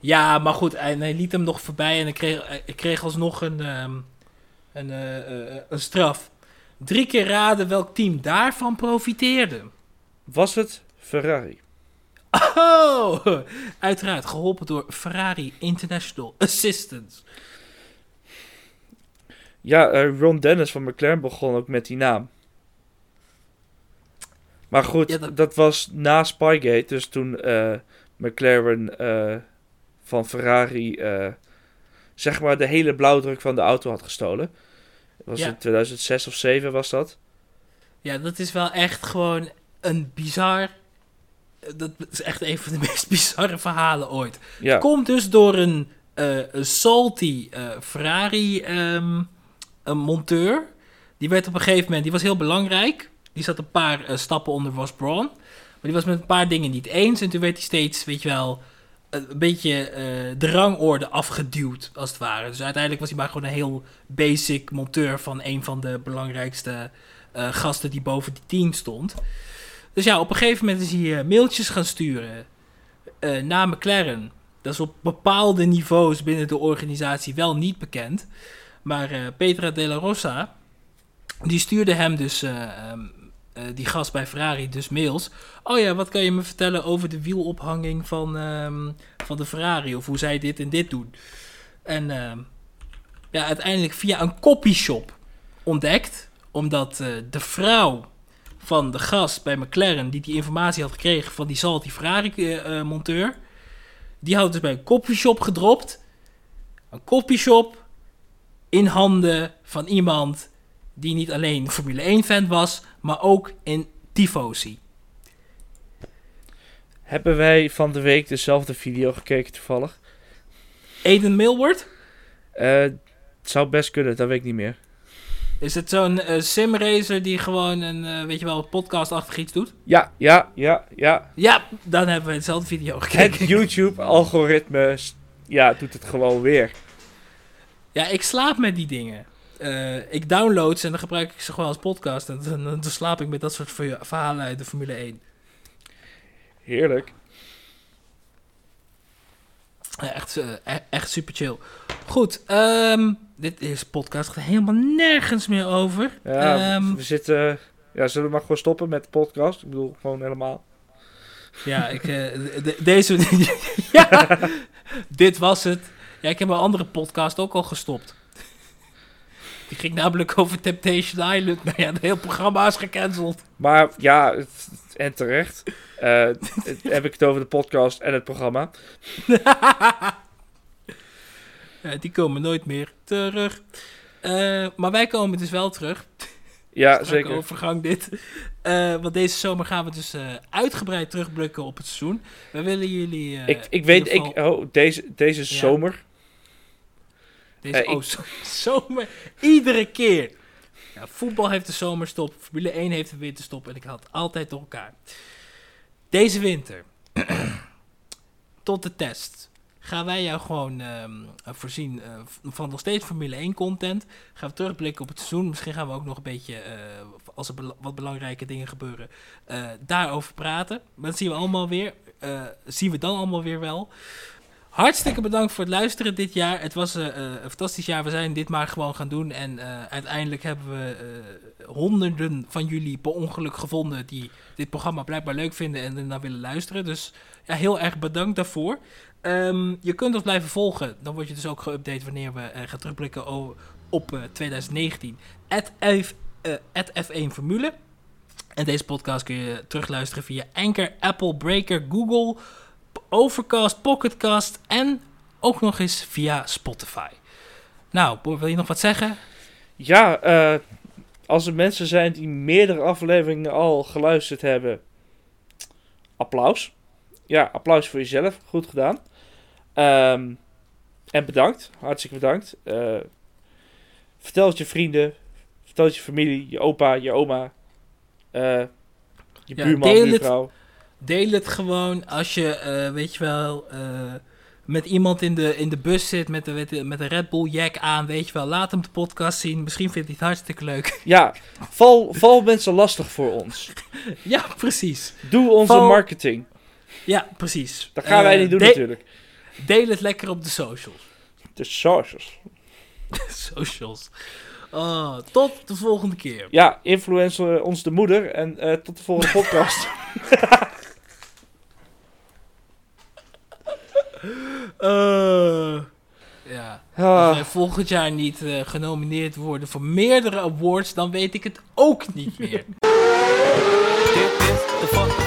ja, maar goed, hij, hij liet hem nog voorbij en ik kreeg, ik kreeg alsnog een, ehm, een, eh, eh, een straf. Drie keer raden welk team daarvan profiteerde. Was het Ferrari? Oh, uiteraard geholpen door Ferrari International Assistance. Ja, eh, Ron Dennis van McLaren begon ook met die naam. Maar goed, Ja, dat... dat- was na Spygate. Dus toen eh, McLaren eh, van Ferrari zeg maar de hele blauwdruk van de auto had gestolen. Was Ja. in 2006 of 2007 was dat. Ja, dat is wel echt gewoon een bizar... Dat is echt een van de <laughs> meest bizarre verhalen ooit. Ja, Komt dus door een, eh, een salty eh, Ferrari ehm, een monteur. Die werd op een gegeven moment, die was heel belangrijk. Die zat een paar eh, stappen onder Ross Brawn. Maar die was met een paar dingen niet eens. En toen werd hij steeds, weet je wel, een beetje eh, de rangorde afgeduwd, als het ware. Dus uiteindelijk was hij maar gewoon een heel basic monteur van een van de belangrijkste eh, gasten die boven die team stond. Dus ja, op een gegeven moment is hij eh, mailtjes gaan sturen eh, naar McLaren. Dat is op bepaalde niveaus binnen de organisatie wel niet bekend. Maar eh, Petra de la Rosa, die stuurde hem dus, eh, eh, die gast bij Ferrari, dus mails. Oh ja, wat kan je me vertellen over de wielophanging van, ehm, van de Ferrari? Of hoe zij dit en dit doen? En ehm, ja, uiteindelijk via een copyshop ontdekt. Omdat eh, de vrouw van de gast bij McLaren, die die informatie had gekregen van die salty Ferrari-monteur... Die had dus bij een copyshop gedropt. Een copyshop in handen van iemand die niet alleen Formule 1-fan was, maar ook in Tifosi. hebben wij van de week dezelfde video gekeken toevallig? Aiden Milward, Eh, het zou best kunnen, dat weet ik niet meer. is het zo'n eh, simracer die gewoon een, eh, weet je wel, podcastachtig iets doet? Ja, ja, ja, ja. Ja, dan hebben we hetzelfde video Het gekeken. <laughs> YouTube-algoritme, s- ja, doet het gewoon weer. Ja, ik slaap met die dingen. Eh, ik download ze en dan gebruik ik ze gewoon als podcast. En dan, dan slaap ik met dat soort ver- verhalen uit de Formule 1. Heerlijk. Ja, echt, eh, e- echt super chill. Goed, ehm, dit is podcast gaat helemaal nergens meer over. Ja, Ehm, we zitten... Ja, zullen we maar gewoon stoppen met de podcast? Ik bedoel, gewoon helemaal. ja, ik, eh, de- de- deze. <laughs> ja, dit was het. Ja, ik heb mijn andere podcast ook al gestopt. Die ging namelijk over Temptation Island. Maar ja, het hele programma is gecanceld. Maar ja, het- en terecht. Eh, het- heb ik het over de podcast en het programma. <laughs> Ja, die komen nooit meer terug. Eh, maar wij komen dus wel terug. Ja, zeker. overgang dit. Eh, want deze zomer gaan we dus uitgebreid terugblikken op het seizoen. We willen jullie... ik, ik weet, ik, oh, deze, deze Ja. zomer. Deze, eh, ik- oh, zo- <laughs> zomer. Iedere keer. Ja, voetbal heeft de zomerstop. Formule 1 heeft de winterstop. En ik haal het altijd door elkaar. Deze winter. <clears throat> tot de test gaan wij jou gewoon ehm, voorzien eh, van nog steeds Formule 1 content. Gaan we terugblikken op het seizoen. Misschien gaan we ook nog een beetje, eh, als er wat belangrijke dingen gebeuren, eh, daarover praten. Maar dat zien we allemaal weer. eh, zien we dan allemaal weer wel. Hartstikke bedankt voor het luisteren dit jaar. Het was eh, eh, een fantastisch jaar. We zijn dit maar gewoon gaan doen. En eh, uiteindelijk hebben we honderden van jullie per ongeluk gevonden die dit programma blijkbaar leuk vinden en ernaar willen luisteren. Dus ja, heel erg bedankt daarvoor. Ehm, je kunt ons blijven volgen. Dan word je dus ook geüpdate wanneer we gaan terugblikken op eh, 2019. At F, eh, at F1 Formule. En deze podcast kun je terugluisteren via Anchor, Apple, Breaker, Google, Overcast, Pocketcast en ook nog eens via Spotify. Nou, wil je nog wat zeggen? Ja, eh, als er mensen zijn die meerdere afleveringen al geluisterd hebben, applaus. Ja, applaus voor jezelf. Goed gedaan. Ehm, en bedankt. Hartstikke bedankt. Eh, vertel het je vrienden. Vertel het je familie, je opa, je oma. eh, je Ja, buurman, buurvrouw. Deel het gewoon als je, eh, weet je wel, eh, met iemand in de, in de bus zit met de, met de, een Red Bull jack aan, weet je wel. Laat hem de podcast zien. Misschien vindt hij het hartstikke leuk. Ja, val, val mensen lastig voor ons. <laughs> ja, precies. Doe onze Val- marketing. Ja, precies. Dat gaan wij Eh, niet doen de- natuurlijk. Deel het lekker op de socials. De socials. <laughs> socials. Oh, tot de volgende keer. Ja, influencer ons de moeder. En tot de volgende podcast. <laughs> Eh, ja. Als wij volgend jaar niet eh, genomineerd worden voor meerdere awards, dan weet ik het ook niet meer. Dit is de fuck